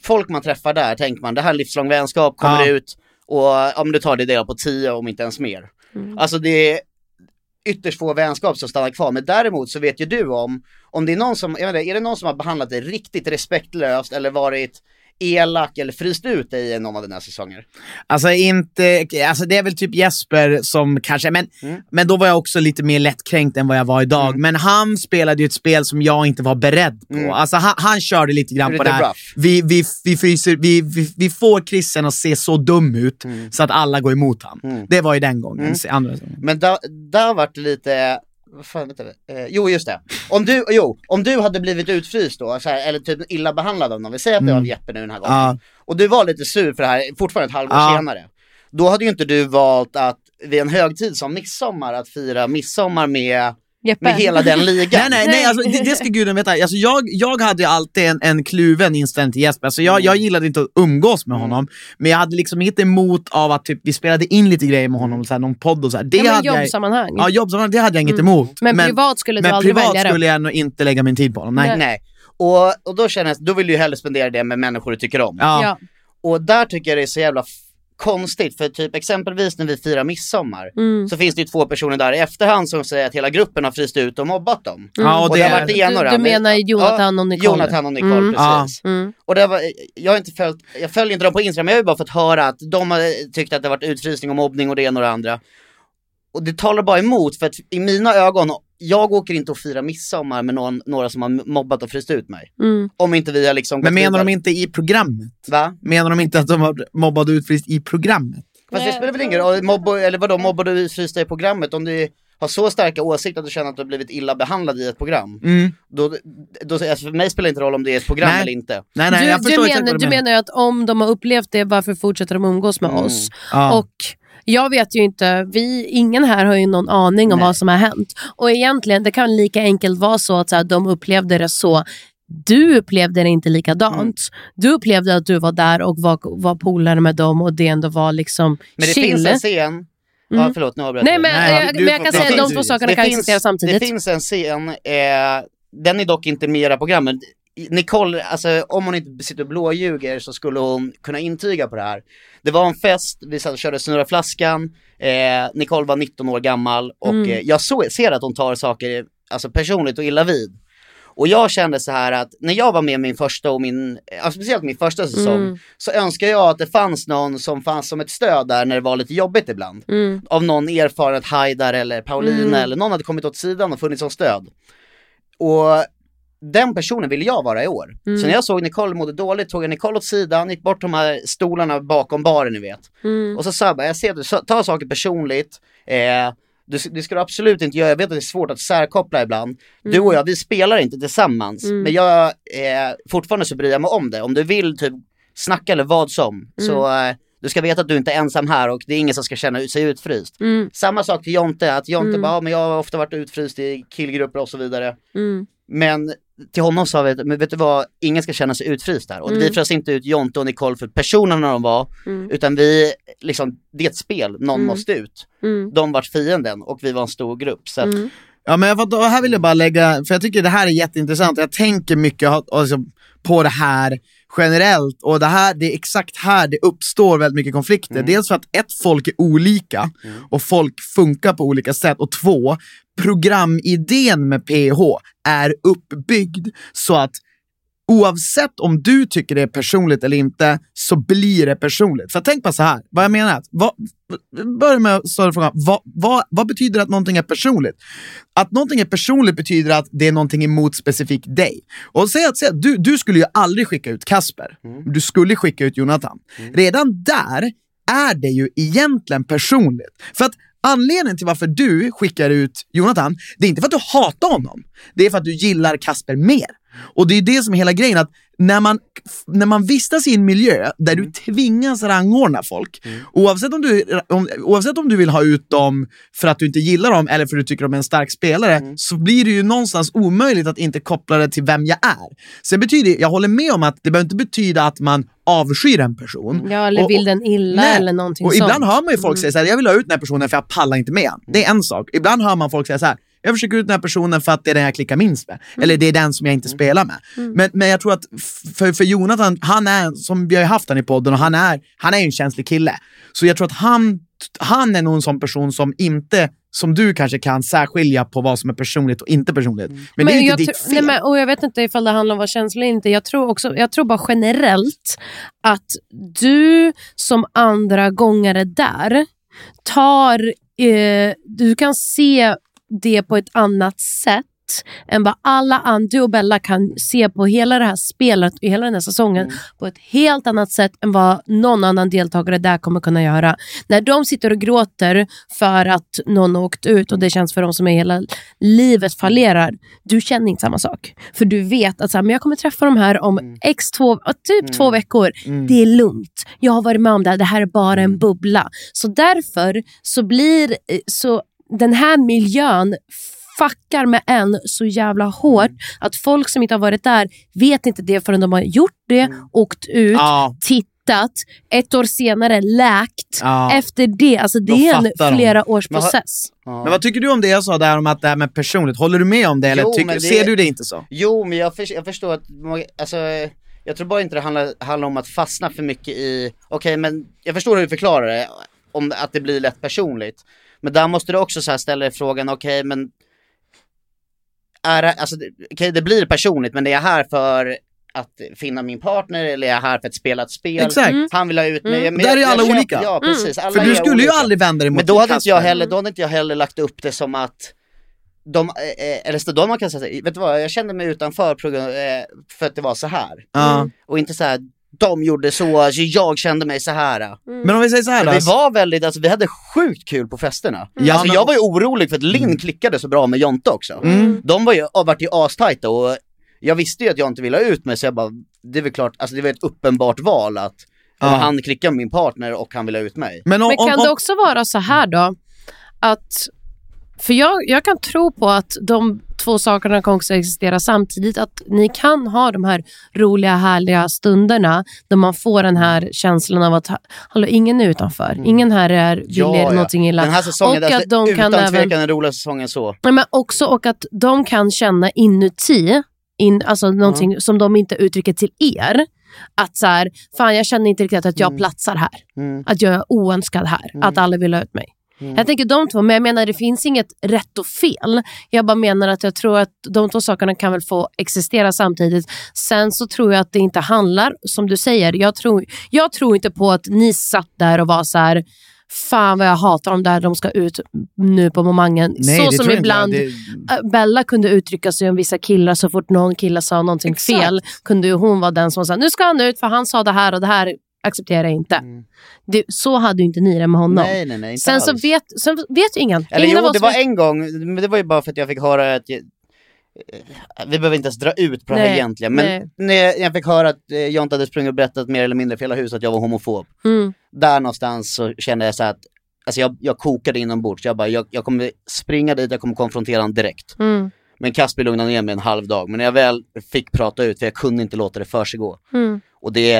folk man träffar där tänker man, det här är livslång vänskap, kommer Ja. ut och om du tar det del på tio, om inte ens mer. Alltså det är ytterst få vänskap som stannar kvar, men däremot så vet ju du om, om det är någon som, jag inte, är det någon som har behandlat dig riktigt respektlöst eller varit elak eller fryst ut dig i någon av dina säsonger? Alltså inte, alltså det är väl typ Jesper som kanske, men, Mm. men då var jag också lite mer lättkränkt än vad jag var idag. Men han spelade ju ett spel som jag inte var beredd på. Mm. Alltså han, han körde lite grann Lite på det här. Vi, vi, vi, fryser, vi, vi, vi får Christian att se så dum ut Mm. så att alla går emot honom. Det var ju den gången, andra gången. Men där, där vart det lite, vad fan vänta, eh, jo just det. Om du, jo, om du hade blivit utfryst då, här, eller typ illa behandlad av någon, vi säger att det var Jeppe nu den här gången. Ja. Och du var lite sur för det här, fortfarande ett halvår Ja. senare. Då hade ju inte du valt att vid en högtid som midsommar, att fira midsommar med, Jeppe. med hela den ligan. Nej, nej, nej alltså, det, det ska gudarna veta. Alltså, jag, jag hade alltid en, en kluven inställning till Jesper. Alltså, jag, jag gillade inte att umgås med honom, men jag hade liksom inget emot av att typ, vi spelade in lite grejer med honom, så här, någon podd och så här. Det Ja, men hade jag, jobbsammanhang. ja, jobbsammanhang, det hade jag inget emot. Men privat skulle du men aldrig privat välja skulle jag nog inte lägga min tid på honom. Nej. Nej. Nej. Och, och då känner jag, då vill du ju hellre spendera det med människor du tycker om. Ja. Ja. Och där tycker jag det är så jävla konstigt, för typ exempelvis när vi firar midsommar, Mm. så finns det ju två personer där i efterhand som säger att hela gruppen har fryst ut och mobbat dem. Ja, och Och det, det har varit det ena och Du, du menar Jonathan och Nicole? Jonathan och Nicole, Mm. precis. Mm. Och det var, jag, har inte följt, jag följer inte dem på Instagram, men jag har ju bara fått höra att de har tyckt att det har varit utfrysning och mobbning och det ena och det andra. Och det talar bara emot, för att i mina ögon, jag åker inte och firar midsommar med någon, några som har mobbat och fryst ut mig. Mm. Om inte vi har liksom men menar de vidare. inte i programmet? Va? Menar de inte att de har mobbat och utfryst i programmet? Fast det spelar väl ingen roll, mobb, eller vadå, mobbar du utfrysta i programmet? Om du har så starka åsikter att du känner att du har blivit illa behandlad i ett program, Mm. då, då, alltså för mig spelar det inte roll om det är ett program Nej. eller inte. Nej, nej, Du, jag du, menar, du menar ju att om de har upplevt det, varför fortsätter de umgås med Mm. oss? Ja. Och jag vet ju inte, vi, ingen här har ju någon aning om Nej. vad som har hänt. Och egentligen, det kan lika enkelt vara så att så här, de upplevde det så. Du upplevde det inte likadant. Mm. Du upplevde att du var där och var, var polare med dem och det ändå var liksom Men det chill. finns en scen, ja förlåt nu avbröt Nej jag. men, Nej, jag, men jag kan det säga att de två sakerna det kan finns- existera samtidigt. Det finns en scen, eh, den är dock inte med i era program, men Nicole, alltså om hon inte sitter och blåljuger så skulle hon kunna intyga på det här. Det var en fest, vi satt och körde snurra flaskan, eh, Nicole var 19 år gammal och Mm. eh, jag så, ser att hon tar saker alltså personligt och illa vid. Och jag kände så här att när jag var med min första och min, ja, speciellt min första säsong, Mm. så önskar jag att det fanns någon som fanns som ett stöd där när det var lite jobbigt ibland. Mm. Av någon erfaren Haidar eller Paulina Mm. eller någon hade kommit åt sidan och funnits som stöd. Och den personen ville jag vara i år. Mm. Så när jag såg Nicole mådde dåligt tog jag Nicole åt sidan, gick bort de här stolarna bakom baren ni vet. Mm. Och så sa jag bara, jag ser att du tar saker personligt, eh, du, det ska du absolut inte göra, jag vet att det är svårt att särkoppla ibland. Du och jag, vi spelar inte tillsammans, Mm. men jag, eh, fortfarande så bryr jag mig om det. Om du vill typ snacka eller vad som, så eh, du ska veta att du inte är ensam här och det är ingen som ska känna sig utfryst. Mm. Samma sak till Jonte, att Jonte Mm. bara, ja, men jag har ofta varit utfryst i killgrupper och så vidare. Mm. Men till honom sa vi, men vet du vad, ingen ska känna sig utfryst där. Och Mm. vi frös inte ut Jonte och Nicole för personerna de var, Mm. utan vi, liksom, det är ett spel, någon Mm. måste ut. Mm. De vart fienden och vi var en stor grupp. Så att, Mm. Ja men och här vill jag bara lägga, för jag tycker det här är jätteintressant, jag tänker mycket alltså, på det här generellt och det, här, det är exakt här det uppstår väldigt mycket konflikter. Dels för att ett, folk är olika och folk funkar på olika sätt och två, programidén med PH är uppbyggd så att oavsett om du tycker det är personligt eller inte, så blir det personligt. För tänk bara så här, vad jag menar vad, börja med att ställa frågan, vad, vad, vad betyder att någonting är personligt? Att någonting är personligt betyder att det är någonting emot specifikt dig. Och säg att, säg att du, du skulle ju aldrig skicka ut Kasper, du skulle skicka ut Jonathan. Redan där är det ju egentligen personligt. För att Anledningen till varför du skickar ut Jonathan, det är inte för att du hatar honom. Det är för att du gillar Kasper mer. Och det är det som är hela grejen, att när man, när man vistas i en miljö där du tvingas rangordna folk, oavsett, om du, om, oavsett om du vill ha ut dem för att du inte gillar dem eller för att du tycker de är en stark spelare, så blir det ju någonstans omöjligt att inte koppla det till vem jag är. Sen betyder, jag håller med om att det behöver inte betyda att man avskyr en person. Ja, eller Och- vill och- den illa Nej. eller någonting Och sånt. ibland hör man ju folk säga så här, jag vill ha ut den här personen för jag pallar inte med han. Det är en sak. Ibland hör man folk säga så här, jag försöker ut den här personen för att det är den jag klickar minst med. Eller det är den som jag inte spelar med. Men, men jag tror att för, för Jonathan, han är, som vi har haft han i podden, och han är, han är en känslig kille. Så jag tror att han, han är nog en sån person som inte, som du kanske kan särskilja på vad som är personligt och inte personligt. Men, det är ju jag inte ditt fel. Nej, men, och jag vet inte ifall det handlar om att vara känslig eller inte. Jag tror, också, jag tror bara generellt att du som andra gångare där tar... Eh, du kan se det på ett annat sätt än vad alla andra, du och Bella kan se på hela det här spelet och hela den här säsongen Mm. på ett helt annat sätt än vad någon annan deltagare där kommer kunna göra. När de sitter och gråter för att någon har åkt ut och det känns för dem som är hela livet fallerar, du känner inte samma sak. För du vet att så här, men jag kommer träffa de här om Mm. x två, typ två veckor. Det är lugnt. Jag har varit med om det här, det här är bara Mm. en bubbla. Så därför så blir eh, så den här miljön fuckar med en så jävla hårt Mm. att folk som inte har varit där vet inte det förrän de har gjort det, åkt ut, Mm. Ja. tittat, ett år senare läkt. Ja. Efter det, alltså det Då är en fattar de. flera års Men process. Ja. Men vad tycker du om det jag sa där om att det här med personligt? Håller du med om det eller Jo, tycker, men det- ser du det inte så? Jo, men jag, för, jag förstår att, alltså, jag tror bara inte det handlar, handlar om att fastna för mycket i, okej men jag förstår hur du förklarar det, om att det blir lätt personligt. Men där måste du också så här ställa dig frågan, okej men, är det, alltså, okej det blir personligt men är jag här för att finna min partner eller är jag här för att spela ett spel? Exakt. Han vill ha ut mig. Mm. Men Där är alla köper- olika. Ja, precis. Alla För du skulle ju olika. aldrig vända dig mot Men då hade, inte jag heller, då hade inte jag heller lagt upp det som att de, eh, eller så då man kan säga, vet du vad, jag kände mig utanför program, eh, för att det var så här. Ja. Och inte så här, de gjorde så, så jag kände mig så här. Men om vi säger så här då. vi var väldigt, alltså vi hade sjukt kul på festerna. Ja, alltså men- jag var ju orolig för att Linn klickade så bra med Jonte också. Mm. De var ju, har varit ju astajta och jag visste ju att jag inte ville ha ut mig så jag bara, det är väl klart, alltså det var ett uppenbart val att Ja. han klickade med min partner och han ville ha ut mig. Men, om, Men kan om, det om, också vara så här då, att för jag, jag kan tro på att de två sakerna kan också existera samtidigt. Att ni kan ha de här roliga, härliga stunderna där man får den här känslan av att hallå, ingen är utanför. Ingen här är, vill er någonting illa. Den här säsongen, och alltså, att de utan kan även, tvekan den roligaste säsongen så. Nej, men också och att de kan känna inuti, in, alltså någonting som de inte uttrycker till er. Att så här, fan jag känner inte riktigt att jag platsar här. Mm. Att jag är oönskad här. Att alla vill ha ut mig. Jag tänker de två, men jag menar det finns inget rätt och fel. Jag bara menar att jag tror att de två sakerna kan väl få existera samtidigt. Sen så tror jag att det inte handlar, som du säger, jag tror, jag tror inte på att ni satt där och var så här Fan vad jag hatar dem där de ska ut nu på momangen. Nej, så som ibland. Det- äh, Bella kunde uttrycka sig om vissa killar så fort någon kille sa någonting Exakt. fel kunde hon vara den som sa nu ska han ut för han sa det här och det här accepterar jag inte. Det, så hade ju inte ni det med honom. Nej, nej, nej, inte Sen så vet, sen vet ju ingen. Eller ingen av jo, oss det var vet- en gång, men det var ju bara för att jag fick höra att jag, vi behöver inte ens dra ut på det här egentligen, men när jag, jag fick höra att eh, Jonte hade sprungit och berättat mer eller mindre för hela huset att jag var homofob. Mm. Där någonstans så kände jag så att Alltså jag, jag kokade inombords, jag bara, jag, jag kommer springa dit, jag kommer konfrontera honom direkt. Mm. Men Kasper lugnade ner mig en halv dag, men när jag väl fick prata ut, för jag kunde inte låta det försiggå. Mm. Och det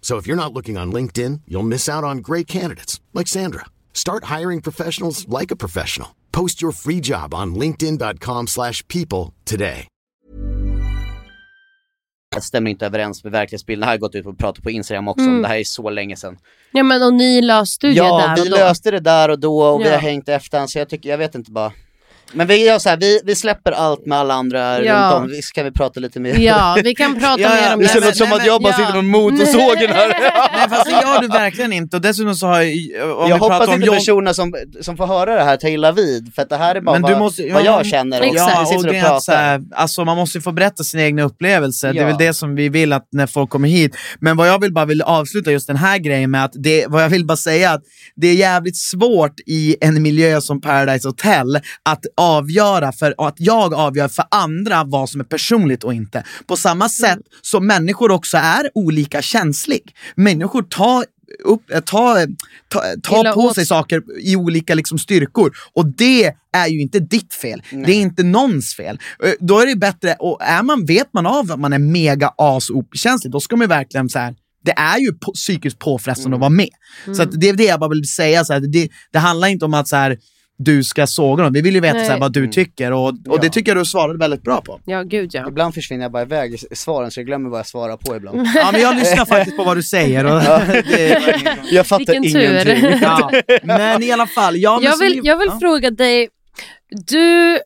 So if you're not looking on LinkedIn, you'll miss out on great candidates like Sandra. Start hiring professionals like a professional. Post your free job on linkedin.com/people today. Det stämmer inte överens med verklighetsbilden. Det här har jag gått ut och pratat på Instagram också. Mm. Det här är så länge sedan. Ja men och ni löste ju Ja, det där vi och då. löste det där och då och vi Ja. har hängt efter så jag tycker, jag vet inte bara. Men vi gör så här, vi, vi släpper allt med alla andra Ja. runt om. Vi- Ska vi prata lite mer? Ja, vi kan prata Ja, mer om det det. känns som nej, att jag bara sitter ja. med motorsågen här. Nej fast det gör du verkligen inte och dessutom så har jag, om jag vi hoppas om inte John... personerna som, som får höra det här tar illa vid, för att det här är bara Men vad, du måste, vad ja, jag känner och Ja, och sitter det och är att så här, alltså man måste ju få berätta sina egna upplevelser, det är väl det som vi vill att när folk kommer hit. Men vad jag vill bara vill avsluta just den här grejen med att det, vad jag vill bara säga att det är jävligt svårt i en miljö som Paradise Hotel att avgöra, för att jag avgör för andra vad som är personligt och inte. På samma sätt som människor också är olika känslig. Människor tar upp, eh, ta, ta, ta på sig saker i olika liksom, styrkor. Och det är ju inte ditt fel. Det är inte någons fel. Eh, Då är det bättre, och är man, vet man av att man är mega asokänslig, då ska man verkligen så här. Det är ju på, psykiskt påfrestande att vara med. Så att det är det jag bara vill säga. Så här, det, det handlar inte om att så här, du ska såga någon. Vi vill ju veta så här, vad du tycker och, och det tycker jag du svarade väldigt bra på. Ja, gud ja. Ibland försvinner jag bara iväg i svaren så jag glömmer vad jag svarar på ibland. Ja, men jag lyssnar faktiskt på vad du säger. Och det Jag fattar Vilken tur. ingenting. ja. Men i alla fall. Ja, Jag vill, jag vill ja. fråga dig, du,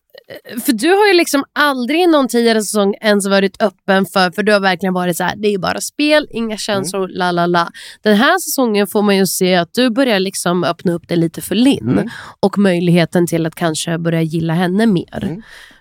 för du har ju liksom aldrig i någon tidigare säsong ens varit öppen för, för du har verkligen varit så här, det är bara spel, inga känslor, la la la. Den här säsongen får man ju se att du börjar liksom öppna upp det lite för Linn och möjligheten till att kanske börja gilla henne mer.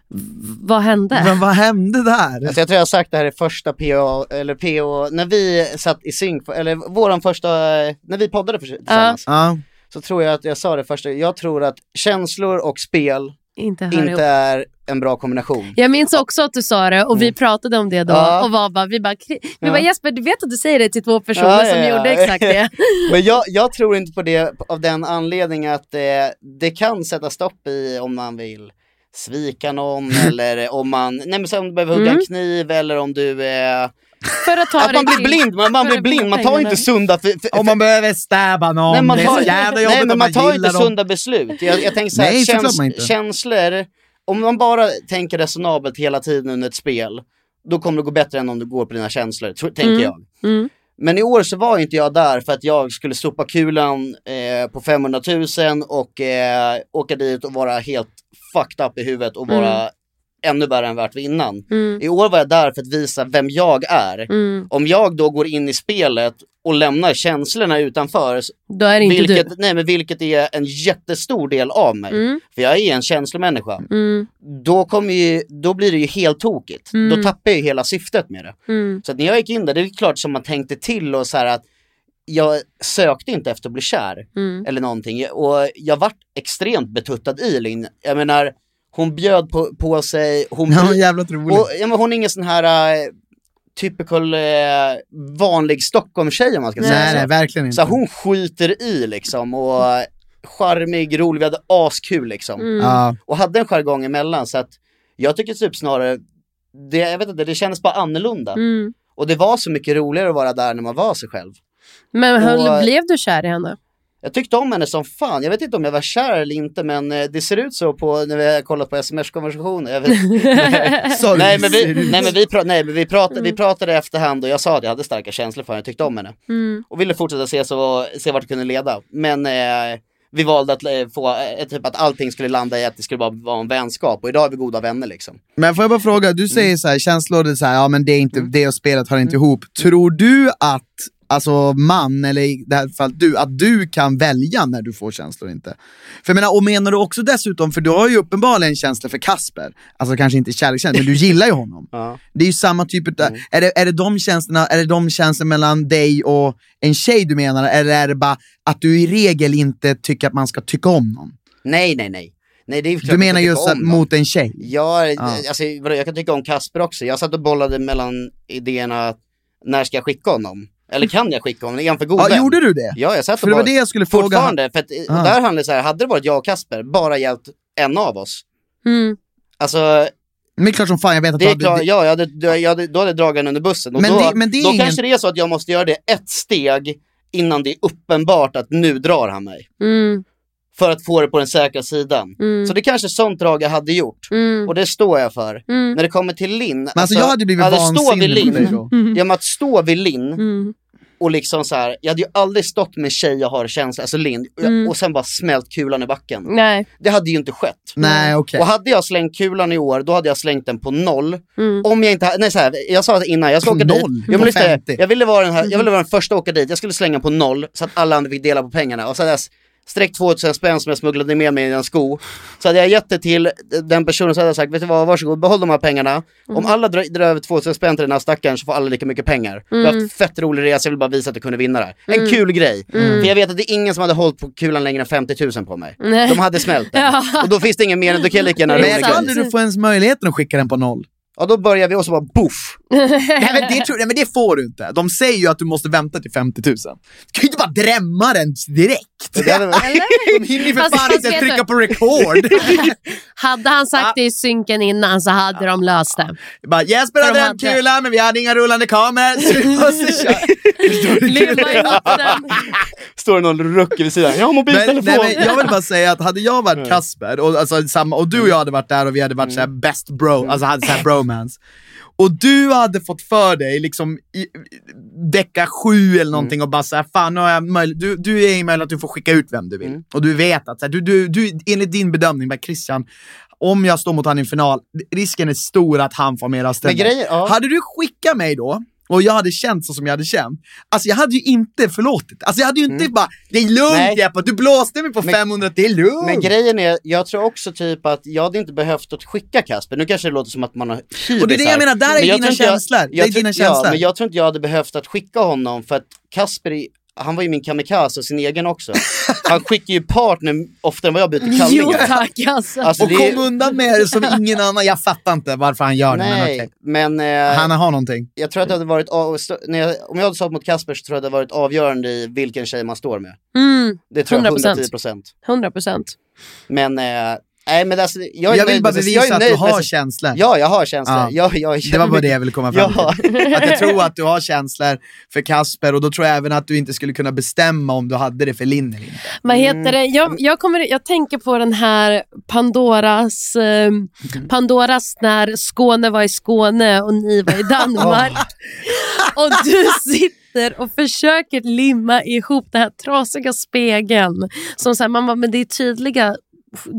V- Vad hände? Men vad hände där? Alltså jag tror jag har sagt det här i första PO, eller PO, när vi satt i synk, eller våran första, när vi poddade för, tillsammans, Ja. så tror jag att jag sa det första, jag tror att känslor och spel inte hör ihop. inte är en bra kombination. Jag minns också att du sa det och vi pratade om det då Mm. Ja. och var bara, vi bara, vi Ja. bara Jesper du vet att du säger det till två personer Ja, som gjorde exakt det. Men jag, jag tror inte på det av den anledningen att eh, det kan sätta stopp i om man vill svika någon eller om man, nej men så om du behöver hugga Mm. en kniv eller om du eh, För att ta att man blir till- blind, man, man blir blind, man tar inte sunda för, för, Om man behöver stäba någon, Nej, man det är tar, så nej men man tar inte dem. sunda beslut. Jag, jag tänker så här, Nej, käns, man inte. känslor, om man bara tänker resonabelt hela tiden under ett spel, då kommer det gå bättre än om du går på dina känslor, tro, tänker Mm. jag. Mm. Men i år så var inte jag där för att jag skulle sopa kulan eh, på 500 000 och eh, åka dit och vara helt fucked up i huvudet och vara Mm. Ännu värre än värt innan. Mm. I år var jag där för att visa vem jag är. Mm. Om jag då går in i spelet och lämnar känslorna utanför, Då är inte vilket, du. nej, men vilket är en jättestor del av mig, Mm. för jag är en känslomänniska, Mm. då, kommer ju, då blir det ju helt tokigt. Mm. Då tappar jag ju hela syftet med det. Mm. Så när jag gick in där, det är klart som man tänkte till och så här att jag sökte inte efter att bli kär eller någonting. Och jag vart extremt betuttad i Linn. Jag menar, hon bjöd på, på sig, hon, Ja, roligt. och, ja, men hon är ingen sån här uh, typical eh, vanlig Stockholmstjej om man ska säga Nej, så. nej, verkligen inte. Så hon skiter i liksom och charmig, rolig, vi hade askul liksom. Mm. Ja. Och hade en jargong emellan så att jag tycker typ snarare, det, jag vet inte, det kändes bara annorlunda. Mm. Och det var så mycket roligare att vara där när man var sig själv. Men höll, Och- blev du kär i henne? Jag tyckte om henne som fan, jag vet inte om jag var kär eller inte men eh, det ser ut så på när vi har kollat på sms-konversationer. Nej, men vi, nej men vi, pra, nej, men vi, pratade, Mm. vi pratade efterhand och jag sa att jag hade starka känslor för henne, jag tyckte om henne. Mm. Och ville fortsätta se, så, se vart det kunde leda. Men eh, vi valde att eh, få, eh, typ att allting skulle landa i att det skulle bara vara en vänskap och idag är vi goda vänner liksom. Men får jag bara fråga, du säger så här, känslor, det är så här, ja men det, är inte, det och spelet hör inte ihop. Tror du att, alltså man, eller i det här fallet du, att du kan välja när du får känslor och inte? För jag menar, och menar du också dessutom, för du har ju uppenbarligen känslor för Kasper, alltså kanske inte kärlekskänslor, men du gillar ju honom. Ja. Det är ju samma typ av, är, det, är, det de känslorna, är det de känslorna mellan dig och en tjej du menar, eller är det bara att du i regel inte tycker att man ska tycka om någon? Nej, nej, nej. nej det är klart Du menar just att, mot en tjej? Ja, Ja. Alltså, jag kan tycka om Kasper också. Jag satt och bollade mellan idéerna, när ska jag skicka honom? Eller kan jag skicka honom? Är han för god Ja, vän? gjorde du det? Ja, jag satt och För det var det jag skulle fråga. Fortfarande, för att, eh, Ah. där handlar det så här, hade det varit jag och Kasper, bara hjälpt en av oss, Mm. alltså Men det är klart som fan jag vet att Det du är hade... klart, ja, jag hade, jag, jag hade, då hade jag dragit den under bussen. Och Men då, det- men det är då ingen- kanske det är så att jag måste göra det ett steg innan det är uppenbart att nu drar han mig. Mm, För att få det på den säkra sidan. mm, Så det är kanske är sånt drag jag hade gjort. mm, Och det står jag för. mm, När det kommer till Linn. Men alltså jag hade blivit att stå vid vansinnig på dig Linn. då. mm, Ja men att stå vid Linn mm. Och liksom så här, jag hade ju aldrig stått med tjej jag har känsla, alltså och- Mm. och sen bara smält kulan i backen. Nej. Det hade ju inte skett. Nej okej. Och hade jag slängt kulan i år, då hade jag slängt den på noll. Mm. Om jag inte ha- nej så här, jag sa det innan, jag ska åka dit. noll? Ja, men På lyssna, 50? jag, ville vara den här, jag ville vara den första att åka dit, jag skulle slänga på noll så att alla andra fick dela på pengarna. Och så hade jag sträckt 2000 spänn som jag smugglade med mig i en sko. Så hade jag gett det till den personen så hade jag sagt, vet du vad, varsågod, behåll de här pengarna. Om alla drar, drar över 2000 spänn till den här stackaren så får alla lika mycket pengar. Vi har haft fett rolig resa, jag vill bara visa att jag kunde vinna det här. En kul grej. För jag vet att det är ingen som hade hållit på kulan längre än 50 000 på mig. Nej. De hade smält den. Ja. Och då finns det ingen mer, då kan jag lika gärna rolig grej. kan du få ens möjligheten att skicka den på noll? Ja då börjar vi och så bara boff. Nej men, det tror, nej men det får du inte. De säger ju att du måste vänta till 50 000. Du kan ju inte bara drämma den direkt. De hinner ju för Fast- fan fast inte trycka på record. Hade han sagt det i synken innan så hade de löst det. bara, Jesper hade de en kula men vi hade inga rullande kameror. Står det någon rucke vid sidan. Jag har Men, mobiltelefon. nej, men jag vill bara säga att hade jag varit Kasper och, alltså, samma, och du och jag hade varit där och vi hade varit såhär best bro, alltså hade såhär bromance. Och du hade fått för dig liksom i vecka sju eller någonting och bara såhär, fan nu har jag möjlighet, du, du är i möjlighet att du får skicka ut vem du vill. Och du vet att, så här, du, du, du, enligt din bedömning, bara Christian, om jag står mot han i en final, risken är stor att han får mera grejer- ja. Hade du skickat mig då, och jag hade känt så som jag hade känt, alltså jag hade ju inte förlåtit. Alltså jag hade ju inte bara, det är lugnt Nej. Jeppe, du blåste mig på Men- 500, det är lugnt. Men grejen är, jag tror också typ att jag hade inte behövt att skicka Kasper. Nu kanske det låter som att man har Och det är det jag menar, där är Men jag dina inte jag- känslor. Det jag är dina Ja, känslor. men jag tror inte jag hade behövt att skicka honom för att Kasper han var ju min kamikaze och sin egen också. Han skickar ju partner oftare än vad jag byter Jo kallningar. tack alltså. Alltså, och är- kom undan med det som ingen annan, jag fattar inte varför han gör det. Men Nej, okej. men eh, Han har någonting. jag tror att det hade varit, när jag, om jag hade stått mot Kasper så tror jag det hade varit avgörande i vilken tjej man står med. Mm, Det tror jag 100%. 110 procent. 100 procent. Men, eh, nej men alltså, jag, Jag vill bara med- bevisa jag är att du nöjd med- har känslor. Ja, jag har känslor. Ja. Jag, jag, Det var bara det jag ville komma fram Ja. till. Att jag tror att du har känslor för Kasper och då tror jag även att du inte skulle kunna bestämma om du hade det för Linn eller inte. Vad Mm. heter det? Jag, jag, kommer, jag tänker på den här Pandoras, eh, Pandoras när Skåne var i Skåne och ni var i Danmark. och du sitter och försöker limma ihop den här trasiga spegeln. Som så här, man bara, men det är tydliga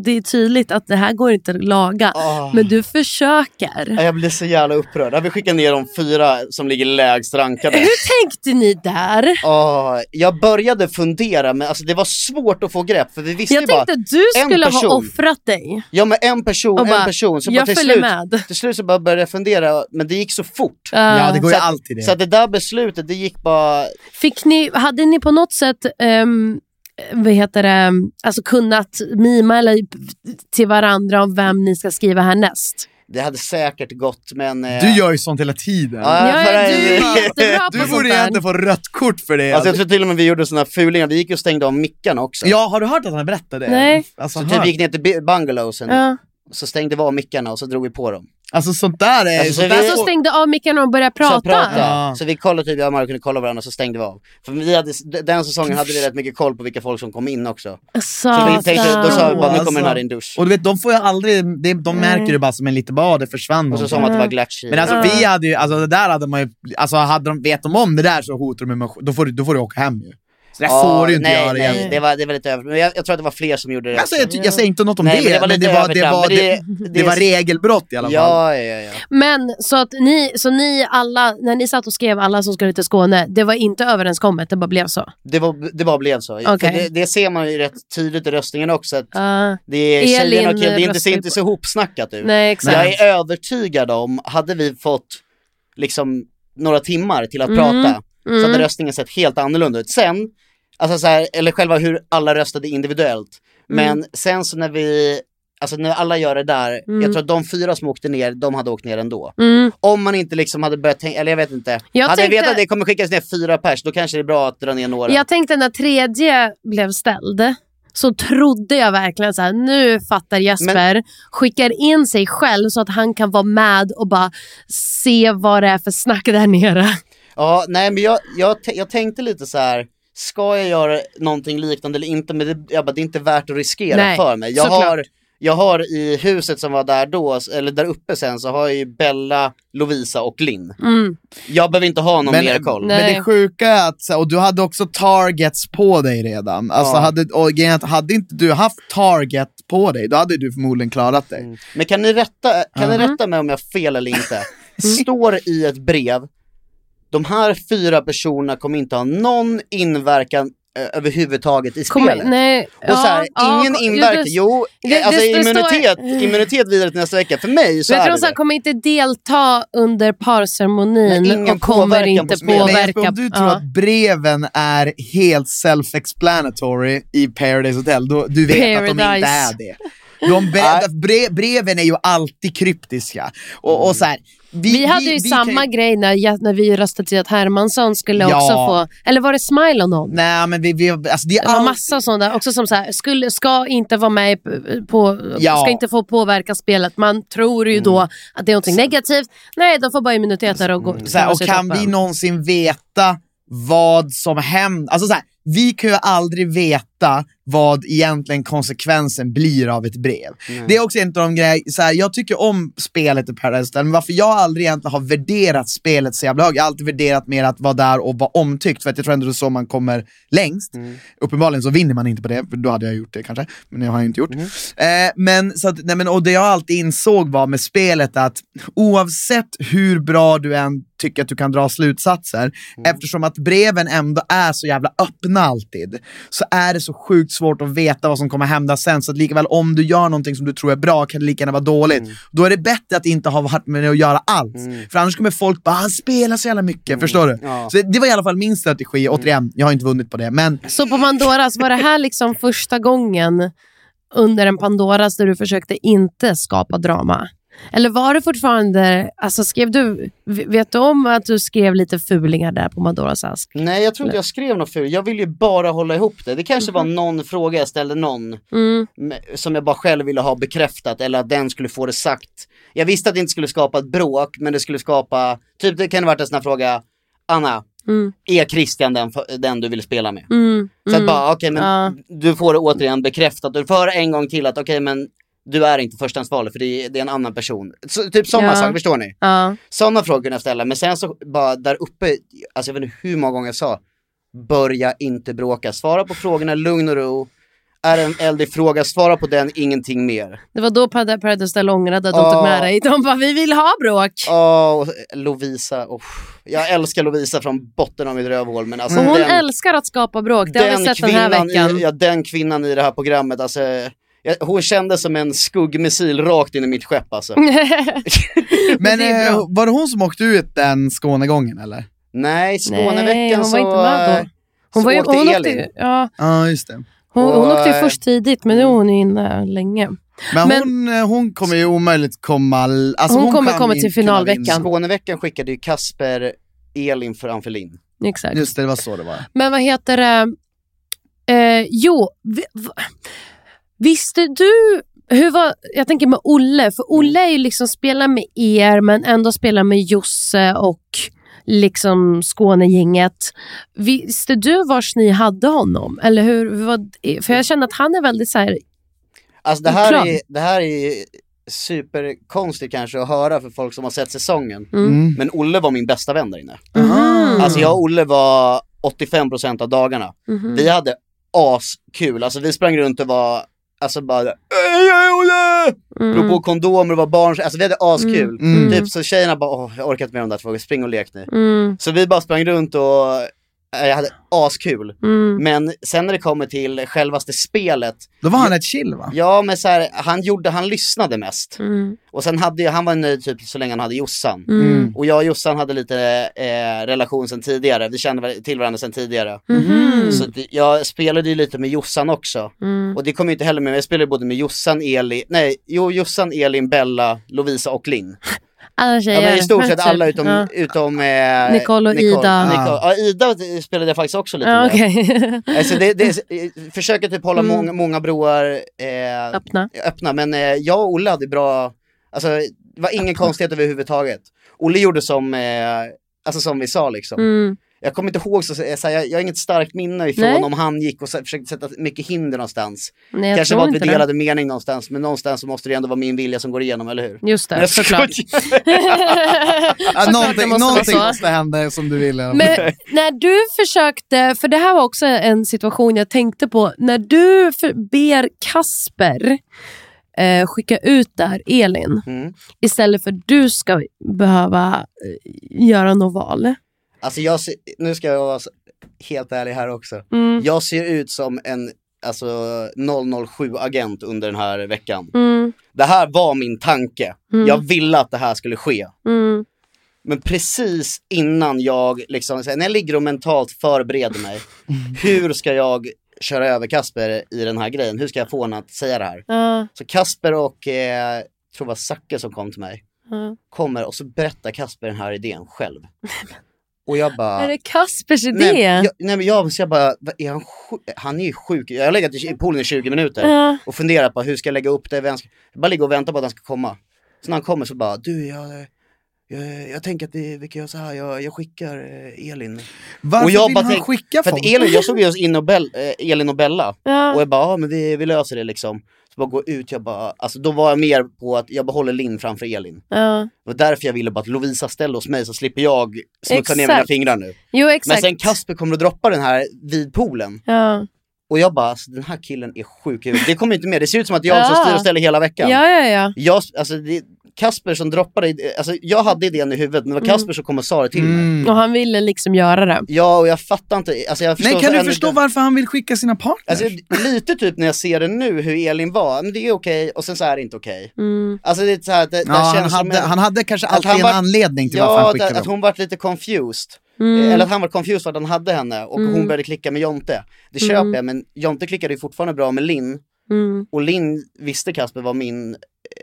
det är tydligt att det här går inte att laga. Åh. Men du försöker. Ja, Jag blir så jävla upprörd. Jag vill skicka ner de fyra som ligger lägst rankade. Hur tänkte ni där? Åh, jag började fundera men alltså det var svårt att få grepp för vi visste Jag ju bara tänkte du en skulle ha person. offrat dig. Ja men en person, Och bara, en person. Så jag till följer slut, med. till slut så bara började jag fundera, men det gick så fort. Ja, det går ju att, alltid det. Så att det där beslutet, det gick bara... Fick ni, hade ni på något sätt um, vad heter det, alltså kunnat mima eller till varandra om vem ni ska skriva härnäst? Det hade säkert gått men... eh, Du gör ju sånt hela tiden. Ja, Ja, för- du är Du borde egentligen få rött kort för det. Alltså jag tror till och med vi gjorde såna fulingar, vi gick och stängde av mickarna också. Ja, har du hört att han berättade det? Nej. Alltså, Så typ vi gick ner till bungalowsen, Ja. så stängde vi av mickarna och så drog vi på dem. Alltså sånt där är... Alltså, sånt vi- där Alltså stängde av mickarna och började prata. Så, prata. Ja. så vi kollade typ, jag och Mario kunde kolla varandra så stängde vi av. För vi hade, den säsongen hade vi rätt mycket koll på vilka folk som kom in också. Så vi tänkte, då sa vi bara, nu kommer den här i en dusch. Alltså. Och du vet, de får ju aldrig, de, de märker det bara som en lite bara, det försvann. Och så sa man att det var glatch Men alltså vi hade ju, alltså det där hade man ju, alltså hade de, vet de om det där så hotar de med, då får du, då får du åka hem ju. Så det där får du inte nej, göra nej, igen. det var, det var lite över, men jag, jag tror att det var fler som gjorde det Alltså, jag, jag säger inte något om Nej, det, men det var men det var, det, övertramp, var, men det, det- det, det- var regelbrott i alla fall. Ja, ja, ja. Men så att ni, så ni alla, när ni satt och skrev alla som skulle till Skåne, det var inte överenskommet, det bara blev så? Det, var, det bara blev så. För det, det ser man ju rätt tydligt i röstningen också. Att Uh, det är tjejerna och killarna, det är inte, ser inte så ihopsnackat ut. nej exakt. Jag är övertygad om, hade vi fått liksom några timmar till att Mm. prata så hade Mm. röstningen sett helt annorlunda ut. Sen, alltså så här, eller själva hur alla röstade individuellt. Mm. Men sen så när vi, alltså när alla gör det där, Mm. jag tror att de fyra som åkte ner, de hade åkt ner ändå. Mm. Om man inte liksom hade börjat tänka, eller jag vet inte. Jag hade tänkte- jag vetat att det kommer skickas ner fyra pers, då kanske det är bra att dra ner några. Jag tänkte när tredje blev ställd, så trodde jag verkligen så här, nu fattar Jesper, skickar in sig själv så att han kan vara med och bara se vad det är för snack där nere. Ja, nej men jag, jag, jag tänkte lite så här. Ska jag göra någonting liknande eller inte? Men det, jag bara, det är inte värt att riskera Nej, för mig. Jag såklart. har, jag har i huset som var där då, eller där uppe sen, så har jag ju Bella, Lovisa och Linn. Mm. Jag behöver inte ha någon Men, mer koll. men det sjuka är att, och du hade också targets på dig redan. Alltså Ja. hade, och hade inte du haft target på dig, då hade du förmodligen klarat dig. Men kan ni rätta, kan ni Mhm. rätta mig om jag har fel eller inte? Står i ett brev, de här fyra personerna kommer inte ha någon inverkan eh, överhuvudtaget i spelet. nej, och så här, ja, ingen ja, inverkan, jo, det- alltså det- det står- immunitet, immunitet vidare till nästa vecka. För mig så Men jag är tror det det. kommer inte delta under parceremonin Nej, och kommer inte på påverka. Jesper, om du tror ja. att breven är helt self-explanatory i Paradise Hotel, då, du vet att de inte Paradise. är det. De bre, bre, breven är ju alltid kryptiska. Och, och så här, vi, Vi, hade ju vi samma kan grej när, när vi röstade till att Hermansson skulle Ja. också få, eller var det Smile och någon? Nej men vi, vi, alltså det är Det var all, massa sådana också som så här, skulle, ska inte vara med på, Ja. ska inte få påverka spelet. Man tror ju då att det är något negativt. Nej, de får bara immuniteter och gå. så här, och kan vi någonsin veta vad som händer? Alltså så här, vi kan ju aldrig veta vad egentligen konsekvensen blir av ett brev. Det är också en av de grejer, så här, jag tycker om spelet i Paradise Hotel, men varför jag aldrig egentligen har värderat spelet så jävla högt, jag har alltid värderat mer att vara där och vara omtyckt, för att jag tror ändå det är så man kommer längst. Uppenbarligen så vinner man inte på det, för då hade jag gjort det kanske, men det har jag inte gjort. Eh, men, så att, nej, men, och det jag alltid insåg var med spelet att oavsett hur bra du än tycker att du kan dra slutsatser, eftersom att breven ändå är så jävla öppna alltid, så är det så sjukt svårt att veta vad som kommer hända sen, så att likaväl om du gör någonting som du tror är bra kan det lika gärna vara dåligt. Då är det bättre att inte ha varit med att göra allt, för annars kommer folk bara han spelar så jävla mycket, förstår du? Ja. Så det var i alla fall min strategi, återigen, jag har inte vunnit på det, men Så på Pandoras, var det här liksom första gången under en Pandoras där du försökte inte skapa drama? Eller var det fortfarande, alltså skrev du, vet du om att du skrev lite fulingar där på Pandoras ask? Nej jag tror inte jag skrev något ful, jag vill ju bara hålla ihop det. Det kanske var någon fråga jag ställde någon Mm. som jag bara själv ville ha bekräftat eller att den skulle få det sagt. Jag visste att det inte skulle skapa ett bråk men det skulle skapa, typ det kan ha varit en sån här fråga, Anna, Mm. är Christian den, den du vill spela med? Mm. Så att Mm. bara, okej men Ja. du får det återigen bekräftat, du får en gång till att okej men du är inte förstahandsvalet för det är, det är en annan person. Så, typ sådana Ja. saker, förstår ni? Ja. Sådana frågor kunde jag ställa, men sen så bara där uppe, alltså jag vet inte hur många gånger jag sa, börja inte bråka, svara på frågorna lugn och ro. Är en eldig fråga, svara på den, ingenting mer. Det var då Paradise Hotel ångrade att de Ja. tog med dig. De bara, vi vill ha bråk. Åh, och Lovisa, oh. jag älskar Lovisa från botten av mitt rövhål men alltså hon den, älskar att skapa bråk. Det har vi sett den här kvinnan veckan. I, ja, den kvinnan i det här programmet, alltså, hon kändes som en skuggmissil rakt in i mitt skepp alltså. Men eh, var det hon som åkte ut den Skånegången eller? Nej, Nej, Skåneveckan hon så, var inte med då. Hon, så var ju, åkte hon, Elin. åkte, ja, Ja, just det. hon, Och, hon åkte ju eh, först tidigt, men nu är hon inne länge. Men, Men- hon, eh, hon kommer ju omöjligt komma... Alltså Hon kommer kan komma till finalveckan. Skåneveckan skickade ju Kasper Elin för Anfelin. Exakt. Just det, det var så det var. Men vad heter det? Eh, jo, vi, visste du hur var, jag tänker med Olle, för Olle är ju liksom spelar med er men ändå spelar med Josse och liksom Skånegänget. Visste du vars ni hade honom? Eller hur, hur var? För jag känner att han är väldigt så här, Alltså det här, är, det här är superkonstigt kanske att höra för folk som har sett säsongen. Mm. Men Olle var min bästa vän där inne. Mhm. Alltså jag och Olle var 85% av dagarna. Mhm. Vi hade askul, alltså vi sprang runt och var, alltså bara! Mm. Drog på kondomer och var barn, alltså vi hade askul. Mm. Typ så tjejerna bara, åh jag orkar inte med de där två, spring och lek nu. Mm, Så vi bara sprang runt och jag hade askul. mm. Men sen när det kommer till självaste spelet, Då var han ett chill va? ja men så här, han gjorde, han lyssnade mest. Mm. Och sen hade han var nöjd typ så länge han hade Jossan. Mm. Och jag och Jossan hade lite eh, relation sen tidigare, vi kände till varandra sen tidigare. Mhm. Så att jag spelade ju lite med Jossan också. Mm. Och det kom ju inte heller med, jag spelade både med Jossan, Elin, nej, jo Jossan, Elin, Bella, Lovisa och Linn. Alla tjejer. Ja, men I stort sett Typ. alla utom, Ja. utom eh, Nicole och Ida. Nicole. Ja, Ida spelade jag faktiskt också lite Ja, med. Alltså det, det, försöker typ hålla Mm. många, många broar eh, Öppna. öppna, men eh, jag och Olle hade bra, alltså det var ingen konstighet överhuvudtaget. Olle gjorde som, eh, alltså som vi sa liksom. Mm. Jag kommer inte ihåg, så, så, så, jag, jag har inget starkt minne ifrån Nej. om han gick och så, försökte sätta mycket hinder någonstans. Nej, jag Kanske var att vi inte det. delade mening någonstans, men någonstans så måste det ändå vara min vilja som går igenom, eller hur? Just det, såklart. Ja, det någonting måste någonting så. måste hända som du vill. i alla fall. Men när du försökte, för det här var också en situation jag tänkte på, när du för, ber Kasper eh, skicka ut där Elin Mm. istället för du ska behöva eh, göra något val. Alltså jag ser, nu ska jag vara helt ärlig här också. Mm. Jag ser ut som en alltså 007-agent under den här veckan. Mm, Det här var min tanke. Mm. Jag ville att det här skulle ske. mm, Men precis innan jag, liksom, när jag ligger och mentalt förbereder mig, hur ska jag köra över Kasper i den här grejen? Hur ska jag få honom att säga det här? ja, Så Kasper och, eh, jag tror det var Zacke som kom till mig, ja. kommer och så berättar Kasper den här idén själv. Och jag bara... Är det Kaspers idé? Nej, jag, nej men jag, så jag bara, är han, sjuk? han är ju sjuk. Jag har legat i poolen i 20 minuter Ja. och funderat på hur ska jag lägga upp det, vem ska, jag bara ligger och väntar på att han ska komma. Så när han kommer så bara, du jag, jag, jag tänker att det, vi kan göra så här, jag, jag skickar eh, Elin. Varför och jag vill bara han tänk- skicka För folk? att Elin, jag såg ju oss in och Bell, eh, Elin och Bella Ja. och jag bara, ja men vi, vi löser det liksom. Så bara gå ut, jag bara, alltså då var jag mer på att jag behåller Linn framför Elin. Ja. Det var därför jag ville bara att Lovisa ställer hos mig så slipper jag smutsa ner mina fingrar nu. Jo Men exakt. sen Kasper kommer att droppa den här vid poolen. ja. Och jag bara, alltså, den här killen är sjuk. Det kommer inte med, det ser ut som att jag som Ja. styr och ställer hela veckan. ja, ja, ja. Jag, alltså, det, Kasper som droppade, alltså jag hade idén i huvudet men det var Mm. Kasper som kom och sa det till mig. Mm. Och han ville liksom göra det. Ja och jag fattar inte, alltså jag förstår Nej, kan du förstå inte- varför han vill skicka sina partners? Alltså lite typ när jag ser det nu hur Elin var, men det är okej och sen så är det inte okej. Mm. Alltså det är så här, det, det ja, han, känns som hade, en- han hade kanske att alltid han en var- anledning till varför Ja, han att, skickade att dem. hon var lite confused. Mm. Eller att han var confused för att han hade henne och hon började klicka med Jonte. Det köper jag, men Jonte klickade ju fortfarande bra med Linn. Mm. Och Linn visste Kasper var min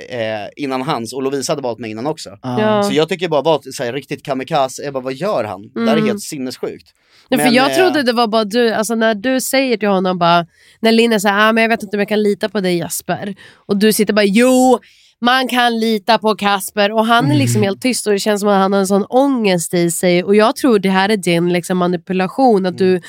eh, innan hans och Lovisa hade valt mig innan också. Ja. Så jag tycker bara var så här, riktigt kamikaze, jag bara vad gör han? Det där är Mm. helt sinnessjukt. Ja, för Men, jag eh, trodde det var bara du, alltså när du säger till honom bara, när Linn är såhär, ah, men jag vet inte om jag kan lita på dig Jasper. Och du sitter bara, jo, man kan lita på Kasper. Och han är liksom helt tyst och det känns som att han har en sån ångest i sig. Och jag tror det här är din liksom, manipulation, att Mm. du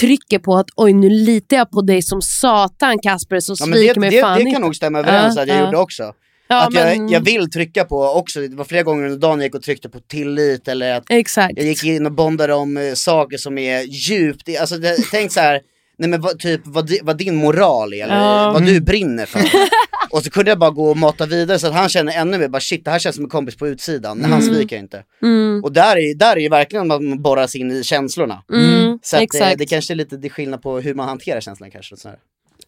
trycker på att oj nu litar jag på dig som satan Kasper så Ja, men svik det, mig det, fan det inte. kan nog stämma överens Ja, att jag ja. gjorde också. Ja, att jag, men- jag vill trycka på också, det var flera gånger under dagen jag gick och tryckte på tillit eller att Exakt. jag gick in och bondade om eh, saker som är djupt, alltså det, tänk så här. Nej men vad, typ vad, di- vad din moral är eller Ja. vad du brinner för. och så kunde jag bara gå och mata vidare så att han känner ännu mer, bara shit det här känns som en kompis på utsidan, men han sviker inte. Mm. Och där är, där är ju verkligen att man borrar sig in i känslorna. Mm. Så att, eh, Exakt. det kanske är lite det är skillnad på hur man hanterar känslorna kanske. och sådär.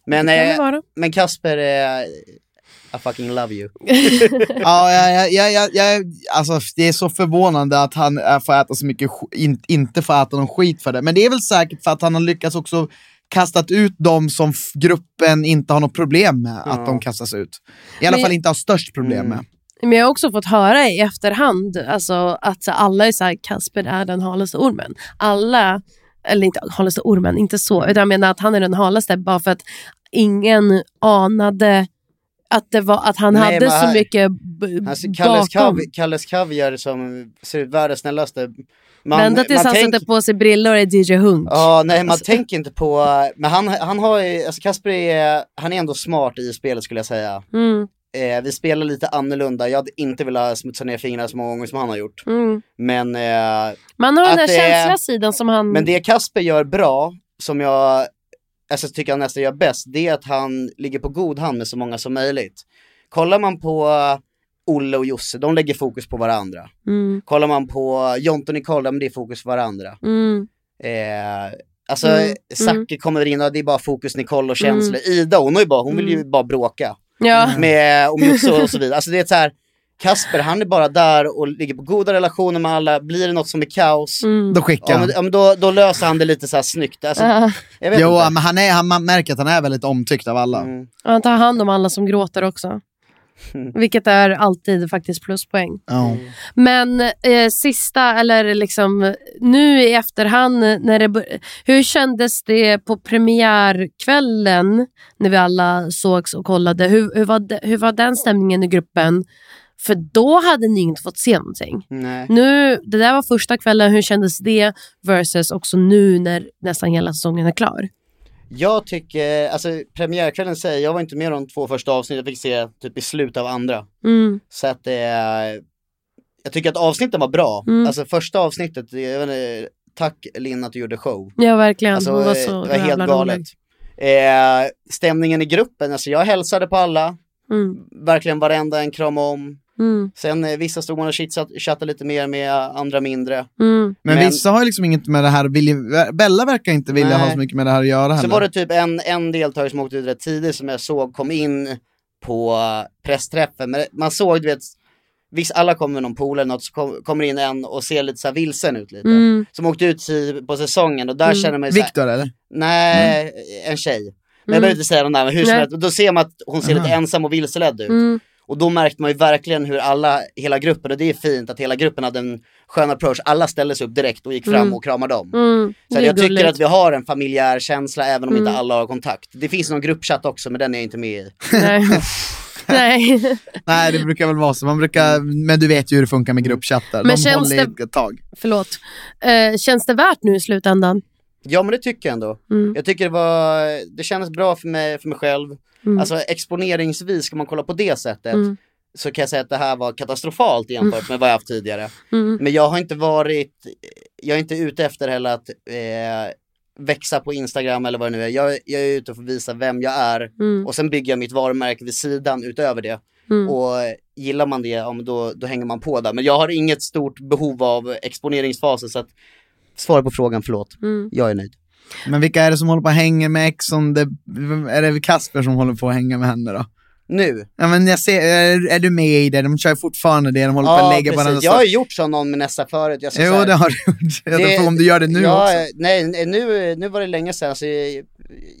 Men, Det kan det eh, men Kasper, eh, I fucking love you. Ja, jag, jag, jag, jag, alltså, det är så förvånande att han äh, får äta så mycket, in, inte får äta någon skit för det. Men det är väl säkert för att han har lyckats också kastat ut dem som gruppen inte har något problem med att de kastas ut. I alla Men- fall inte har störst problem med. Men jag har också fått höra i efterhand alltså, att så, alla är såhär, Kasper är den halaste ormen. Alla, eller inte halaste ormen, inte så, utan jag menar att han är den halaste bara för att ingen anade att, det var, att han Nej, hade så här- mycket b- Alltså, Kalles, bakom. Kav, Kalles Kaviar som ser ut världens snällaste. Man, Ända tills han tänk- sätter på sig brillor och är DJ Hunk. Ja, nej man Alltså- tänker inte på, men han, han har ju- alltså Kasper är, han är ändå smart i spelet skulle jag säga. Mm, Eh, vi spelar lite annorlunda, jag hade inte velat smutsa ner fingrarna så många gånger som han har gjort. mm. Men, eh, Man har den där känsliga sidan som han... men det Kasper gör bra, som jag alltså, tycker han nästan gör bäst, det är att han ligger på god hand med så många som möjligt. Kollar man på Olle och Josse, de lägger fokus på varandra. Mm, Kollar man på Jonte och Nicole, men det är fokus på varandra. mm, Eh, alltså Mm, Zacke kommer in och det är bara fokus Nicole och känslor. Ida hon, bara, hon vill ju bara bråka ja. med om Josse och så vidare. Alltså det är så här, Kasper han är bara där och ligger på goda relationer med alla, blir det något som är kaos, Mm. Då skickar han. ja, men då, då löser han det lite så här snyggt. Alltså, vet Jo, inte. men han, är, han man märker att han är väldigt omtyckt av alla. Mm. Och han tar hand om alla som gråter också. Vilket är alltid faktiskt pluspoäng. Ja. Men eh, sista, eller liksom nu i efterhand, när det, hur kändes det på premiärkvällen när vi alla sågs och kollade? Hur, hur, var, de, hur var den stämningen i gruppen? För då hade ni inte fått se någonting. Nej. Nu, det där var första kvällen, hur kändes det versus också nu när nästan hela säsongen är klar? Jag tycker, alltså premiärkvällen säger, jag var inte med de två första avsnitten, jag fick se typ i slutet av andra. Mm. Så att det är, jag tycker att avsnitten var bra. Mm. Alltså första avsnittet, jag vet inte, tack Linn att du gjorde show. Ja, verkligen. Alltså, Hon var eh, så det var helt galet. Eh, stämningen i gruppen, alltså jag hälsade på alla, Mm. verkligen varenda en kram om. Mm. Sen eh, vissa stod man och chattade lite mer med, andra mindre. Mm. Men, Men- vissa har liksom inget med det här, vilja, Bella verkar inte vilja Nej. ha så mycket med det här att göra Så heller. var det typ en, en deltagare som åkte ut rätt tidigt som jag såg kom in på pressträffen. Men man såg, du vet, visst alla kommer med någon pool eller något, så kom, kommer in en och ser lite så här vilsen ut lite. Mm. Som åkte ut på säsongen och där Mm. känner man ju så här, Viktor eller? nej, en tjej. Men jag Mm. behöver inte säga de där, men hur som helst, då ser man att hon ser lite Aha. ensam och vilseledd ut. Mm. Och då märkte man ju verkligen hur alla, hela gruppen, och det är fint att hela gruppen hade en skön approach, alla ställde sig upp direkt och gick fram Mm. och kramade dem. Mm. Så jag tycker att vi har en familjär känsla även om Mm. inte alla har kontakt. Det finns någon gruppchatt också men den är jag inte med i. Nej. Nej. Nej det brukar väl vara så, man brukar, men du vet ju hur det funkar med gruppchattar, Men de känns håller det- ett tag. Förlåt. Eh, känns det värt nu i slutändan? Ja men det tycker jag ändå. Mm. Jag tycker det var, det kändes bra för mig, för mig själv. Mm. Alltså exponeringsvis, ska man kolla på det sättet, Mm. så kan jag säga att det här var katastrofalt jämfört med vad jag haft tidigare. Mm. Men jag har inte varit, jag är inte ute efter heller att eh, växa på Instagram eller vad det nu är. Jag, jag är ute för att visa vem jag är Mm. och sen bygger jag mitt varumärke vid sidan utöver det. Mm. Och gillar man det, ja, då, då hänger man på där. Men jag har inget stort behov av exponeringsfasen så att svara på frågan, förlåt. Mm. Jag är nöjd. Men vilka är det som håller på att hänga med Ex on the... Är det Kasper som håller på att hänga med henne då? Nu? Ja men jag ser, är, är du med i det? De kör fortfarande det, de håller på att lägga på den Jag har gjort så någon med Nessa förut. Jag ska Jo säga- det har du gjort, jag Det- om du gör det nu ja, också. Nej, nu, nu var det länge sedan. Så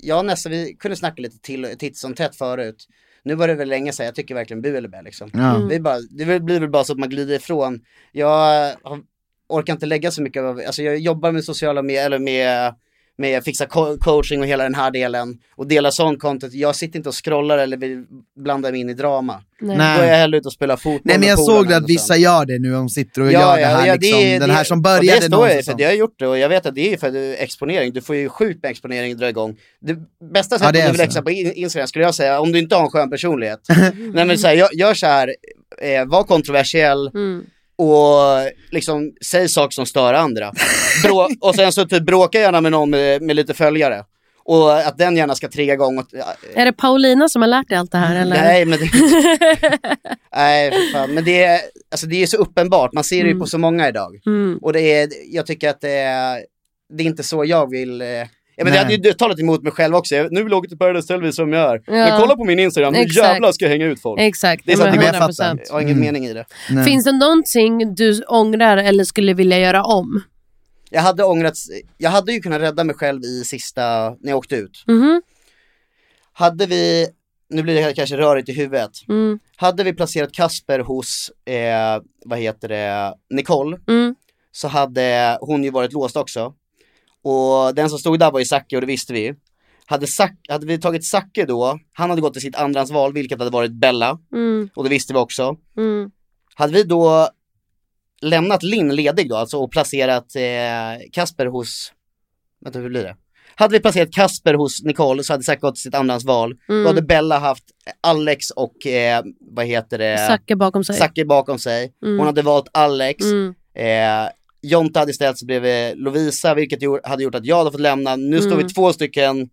jag och Nessa, vi kunde snacka lite till, titt som tätt förut. Nu var det väl länge sedan, jag tycker verkligen bu eller bä liksom. Ja. Mm. Vi bara, det blir väl bara så att man glider ifrån. Jag har, orkar inte lägga så mycket av, alltså jag jobbar med sociala medier, eller med med fixa co- coaching och hela den här delen och dela sånt content. Jag sitter inte och scrollar eller vill blanda mig in i drama. Nej. Nej. Då är jag hellre ute och spelar fotboll Nej men jag såg att vissa sånt. gör det nu, de sitter och gör det här liksom, det- den det- här som började Det står jag för det har jag gjort det och jag vet att det är för att exponering, du får ju sjukt med exponering dra igång. Det bästa Ja, sättet det är om du vill växa på in- Instagram skulle jag säga, om du inte har en skön personlighet. Nej men så här, gör, gör så här, eh, var kontroversiell Mm. Och liksom säg saker som stör andra. Brå, och sen så typ bråka gärna med någon med, med lite följare. Och att den gärna ska trigga igång. Och, Är det Paulina som har lärt dig allt det här? Eller? Nej men det, nej, fan. men det är, alltså, det är så uppenbart, man ser det ju på så många idag. Mm. Och det är, jag tycker att det är, det är inte så jag vill eh, Ja, men jag hade ju talat emot mig själv också, jag, nu vill jag åka till Paradise Hotel som jag är. Men Ja. kolla på min Instagram, Exakt. jävlar ska jag hänga ut folk. Exakt, Det är så att men 100 fattar. Jag har ingen Mm. mening i det. Nej. Finns det någonting du ångrar eller skulle vilja göra om? Jag hade ångrat, jag hade ju kunnat rädda mig själv i sista, när jag åkte ut. Mhm. Hade vi, nu blir det kanske rörigt i huvudet, Mm. hade vi placerat Kasper hos, eh, vad heter det, Nicole, Mm. så hade hon ju varit låst också. Och den som stod där var ju Zacke och det visste vi. Hade, Zac, hade vi tagit Zacke då, han hade gått till sitt andrahandsval vilket hade varit Bella, Mm. och det visste vi också. Mm. Hade vi då lämnat Linn ledig då, alltså och placerat eh, Kasper hos, vänta hur blir det? Hade vi placerat Kasper hos Nicole så hade Zacke gått till sitt andrahandsval. Mm. Då hade Bella haft Alex och, eh, vad heter det? Zacke bakom sig. Zacke bakom sig. Mm. Hon hade valt Alex. Mm. Eh, Jonte hade ställt sig bredvid Lovisa vilket hade gjort att jag hade fått lämna. Nu står Mm. vi två stycken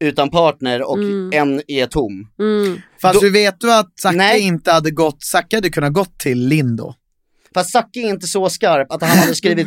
utan partner och Mm. en är tom. Mm. Fast du vet du att Zacke inte hade gått, Zacke hade kunnat gått till Linn då? Fast Zacke är inte så skarp att han hade skrivit,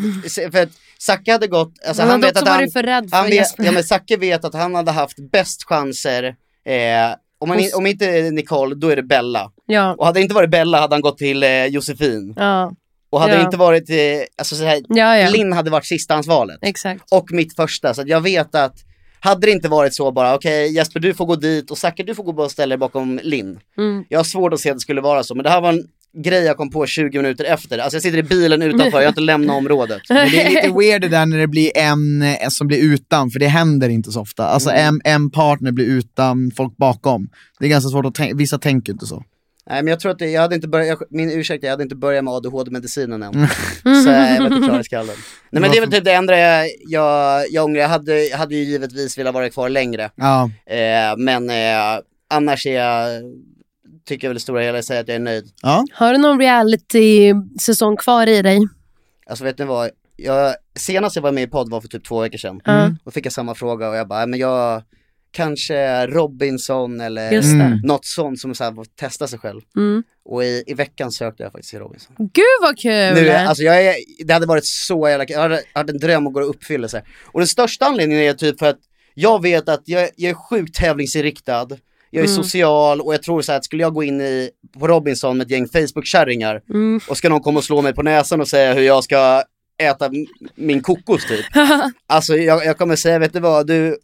för att Zacke hade gått, alltså Men han vet att han, för rädd för han vet, ja men Zacke vet att han hade haft bäst chanser, eh, om, man, Hos- om inte Nicole, då är det Bella. Ja. Och hade det inte varit Bella hade han gått till eh, Josefin. Ja. Och hade Ja. det inte varit, eh, alltså så här, Ja, ja. Linn hade varit sistahandsvalet. Exakt. och mitt första, så att jag vet att hade det inte varit så bara, okej Jesper du får gå dit och Zacke du får gå och ställa dig bakom Linn. Mm. Jag har svårt att se att det skulle vara så, men det här var en grej jag kom på 20 minuter efter. Alltså jag sitter i bilen utanför, jag har inte lämnat området. Men det är lite weird det där när det blir en som blir utan, för det händer inte så ofta. Alltså Mm. en, en partner blir utan folk bakom. Det är ganska svårt att tänka, vissa tänker inte så. Nej men jag tror att det, jag hade inte börjat, jag, min ursäkt, jag hade inte börjat med ADHD-medicinen än. Så jag var inte klar i skallen. Nej men det är väl typ det enda jag, jag, jag ångrar, jag hade, jag hade ju givetvis velat vara kvar längre. Ja. Eh, men eh, annars är jag, tycker jag väl det stora hela säger att jag är nöjd. Ja. Har du någon reality-säsong kvar i dig? Alltså vet ni vad, jag, senast jag var med i podd var för typ två veckor sedan. Mm. Då fick jag samma fråga och jag bara, men jag kanske Robinson eller det. något sånt som så här, får testa sig själv. Mm. Och i, i veckan sökte jag faktiskt till Robinson. Gud vad kul! Nu, alltså jag är, det hade varit så jävla kul. jag hade, hade en dröm att gå i uppfyllelse. Och den största anledningen är typ för att jag vet att jag, jag är sjukt tävlingsinriktad, jag är Mm. social och jag tror så här att skulle jag gå in i, på Robinson med ett gäng Facebook-kärringar Mm. och ska någon komma och slå mig på näsan och säga hur jag ska äta min kokos typ. Alltså jag, jag kommer säga, vet du vad, du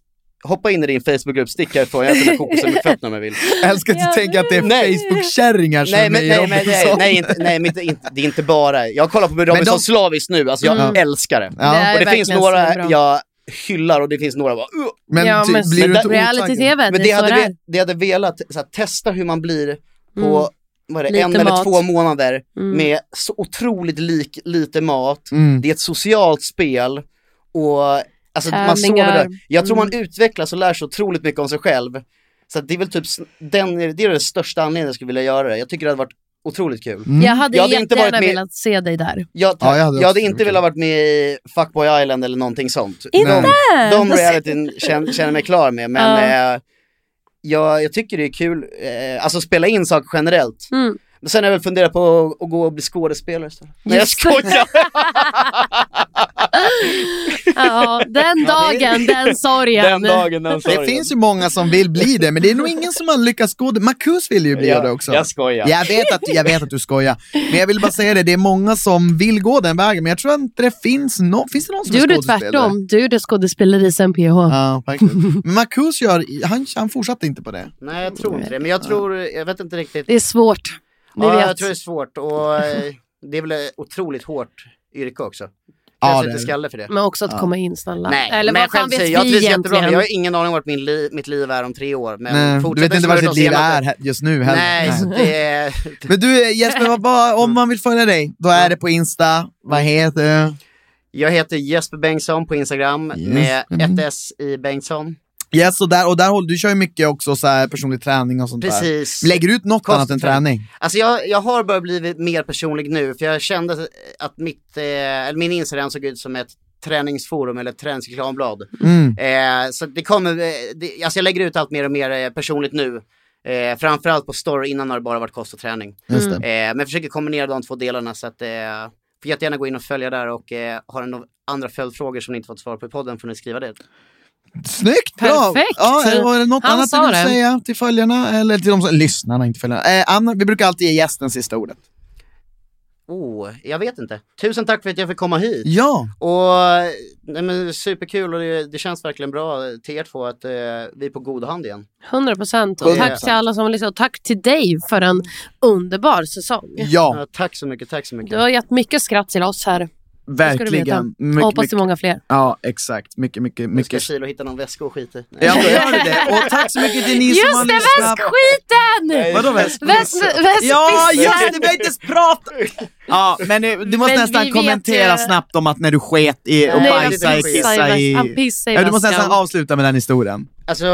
hoppa in i din Facebookgrupp, stick härifrån, jag äter kokosen med fötterna om jag vill. Jag älskar att du tänker att det är. Facebook-kärringar som Nej är men, nej, men, nej, Robinson. nej, inte, nej men inte, inte, det är inte bara, jag kollar på Robinson de- slaviskt nu, alltså jag Mm. älskar det. Ja. Det och det finns några jag hyllar och det finns några bara, uh. Men Ja, men blir du men inte otaggad? Reality-tv, Men det hade, ve- det hade velat så här, testa hur man blir på Mm. vad är det, en eller mat. två månader Mm. med så otroligt lik, lite mat, Mm. det är ett socialt spel och alltså, man sover där. Jag tror man Mm. utvecklas och lär sig otroligt mycket om sig själv. Så det är väl typ den, det är den största anledningen jag skulle vilja göra det. Jag tycker det hade varit otroligt kul. Mm. Jag hade Jag hade inte varit med- velat se dig där. Jag, Ja, jag jag hade hade, också inte velat varit med i Fuckboy Island eller någonting sånt. Inte? De, realityn känner, känner mig klar med, men Ja. eh, jag, jag tycker det är kul, eh, alltså spela in saker generellt. Mm. Men sen har jag väl funderat på att, att gå och bli skådespelare istället. Nej jag skojar! Ja, den dagen, den sorgen. Den dagen, den Det sorgen. finns ju många som vill bli det, men det är nog ingen som har lyckats gå det. Marcus vill ju bli Ja, det också. Jag skojar. Jag vet, att, jag vet att du skojar, men jag vill bara säga det, det är många som vill gå den vägen, men jag tror inte det finns någon, finns det någon som Du är gjorde skådespelare? tvärtom. Du gjorde skådespeleri sen PH. Ja. Men Marcus gör, han, han fortsatte inte på det. Nej jag tror inte det, men jag tror, jag vet inte riktigt. Det är svårt. Ni ja, vet. jag tror det är svårt och eh, det är väl otroligt hårt yrke också. Ja, inte skalle för det. Men också att komma in snälla. Nej, Eller men vad fan skämt vet vi jag trivs jättebra med Jag har ingen aning om vart min li, mitt liv är om tre år. Men Nej, du vet inte jag ditt liv är just nu heller. Nej, det är... Men du Jesper, vad, vad, om man vill följa dig, då är det på Insta, vad heter du? Jag heter Jesper Bengtsson på Instagram med Mm. ett S i Bengtsson. Yes, och där, och där håller, du kör ju mycket också så här personlig träning och sånt Precis. där. Lägger du ut något Kost- annat än träning? Alltså jag, jag har börjat bli mer personlig nu för jag kände att mitt, eh, min Instagram såg ut som ett träningsforum eller ett träningsreklamblad. Mm. Eh, så det kommer, eh, det, alltså jag lägger ut allt mer och mer eh, personligt nu. Eh, framförallt på story, innan har det bara varit kost och träning. Det. Eh, men jag försöker kombinera de två delarna så att eh, får jättegärna gå in och följa där och eh, har ni några andra följdfrågor som ni inte fått svar på i podden får ni skriva det. Snyggt, bra! Perfekt. Ja, är det- var det något Han annat du vill det. säga till följarna? Eller till de som, lyssnarna, inte följarna. Eh, Anna, vi brukar alltid ge gästen sista ordet. Oh, jag vet inte. Tusen tack för att jag fick komma hit. Ja, Och nej, men, superkul och det, det känns verkligen bra till er två att eh, vi är på god hand igen. 100 procent. Och tack till alla som har lyssnat. Och tack till dig för en underbar säsong. ja, Ja, tack så mycket, tack så mycket. Du har gett mycket skratt till oss här. Verkligen. Mycket, hoppas mycket, till många fler. ja, exakt. Mycket, mycket, Nu ska mycket. Kilo hitta någon väska och skit i. Ja, då gör det. Och tack så mycket till ni som har Just det, lyssnat. väskskiten! Vadå väsk? Väst, väst, Ja, just det, vi har inte ens pratat! Ja, men eh, du måste Men nästan vi vet kommentera ju- snabbt om att när du sket i och bajsade i, pissar i kissa i... Pissar i Ja, du måste nästan avsluta med den historien. Alltså,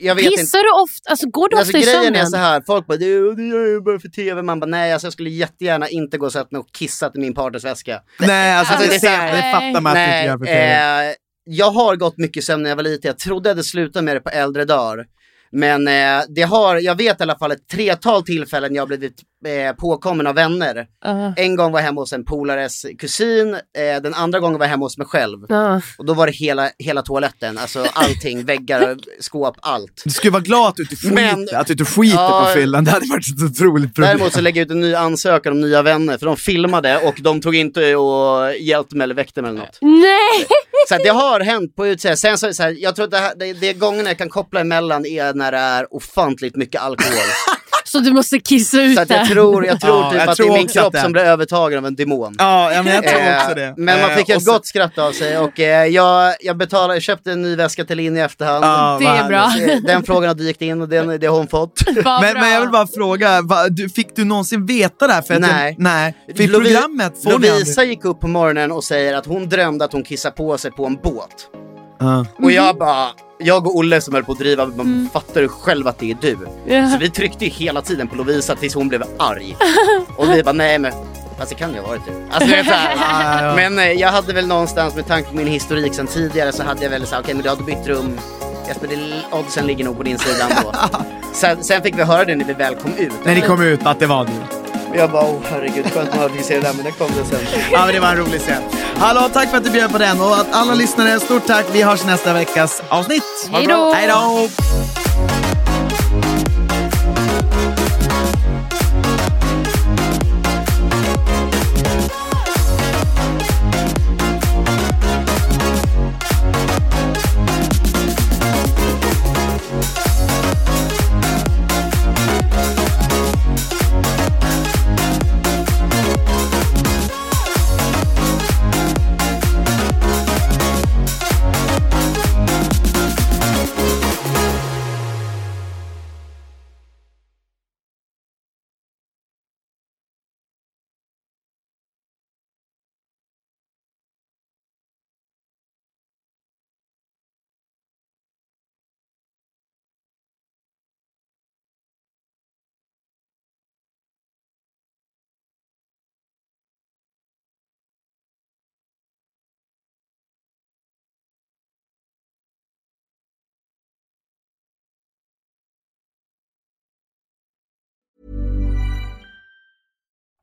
jag vet inte. Pissar du ofta? Alltså går du Alltså ofta i grejen är sömnen? så här, folk bara det, gör jag bara för tv, man bara nej alltså jag skulle jättegärna inte gå och sätta mig och kissat i min partners väska. Nej, alltså, Alltså, det, det det, här- det fattar man att du inte Nej, gör för TV. eh, jag har gått mycket sömn när jag var liten, jag trodde jag hade slutat med det på äldre dagar. Men eh, det har, jag vet i alla fall ett tretal tillfällen jag har blivit eh, påkommen av vänner. Ja. En gång var jag hemma hos en polares kusin, eh, den andra gången var jag hemma hos mig själv. Ja. Och då var det hela, hela toaletten, alltså allting, väggar, skåp, allt. Du skulle vara glad att du inte skiter, Men- att du inte skiter Ja. på fyllan. Det hade varit ett otroligt problem. Däremot så lägger jag ut en ny ansökan om nya vänner, för de filmade och de tog inte och hjälpte mig eller väckte mig eller något. Nej! Så det har hänt på utsidan. Sen så, så här, jag tror att det, här, det, det gångerna jag kan koppla emellan är när det är ofantligt mycket alkohol. Så du måste kissa ut så att jag det. tror, jag tror Ja, typ jag att tror det är min kropp som blir övertagen av en demon. Ja, ja men jag tror Eh, också det. Men man Eh, fick ett så- gott skratt av sig och eh, jag, jag betalade, jag köpte en ny väska till Linn i efterhand. Ja, Det är bra. Den frågan har dykt in och den, det har hon fått. Men, men jag vill bara fråga, va, du, fick du någonsin veta det här? För att Nej. Jag, nej. För Lovi- programmet får Lovisa gick upp på morgonen och säger att hon drömde att hon kissade på sig på en båt. aldrig... Och jag bara, jag och Olle som höll på att driva, man fattar du själv att det är du? Ja. Så vi tryckte ju hela tiden på Lovisa tills hon blev arg. Och vi bara, nej men Fast det kan ju ha varit det. Alltså, det här. Men eh, jag hade väl någonstans med tanke på min historik sen tidigare så hade jag väl såhär, okej men du hade bytt rum. Jesper, det- oddsen ligger nog på din sida ändå. sen, sen fick vi höra det när vi väl kom ut. När ni kom ut att det var du. Jag bara, åh herregud, skönt man fick se det där men det kom det sen. Ja men det var en rolig scen. Hallå, tack för att du bjöd på den och att alla lyssnare, stort tack. Vi hörs nästa veckas avsnitt. Hej då. Hej då!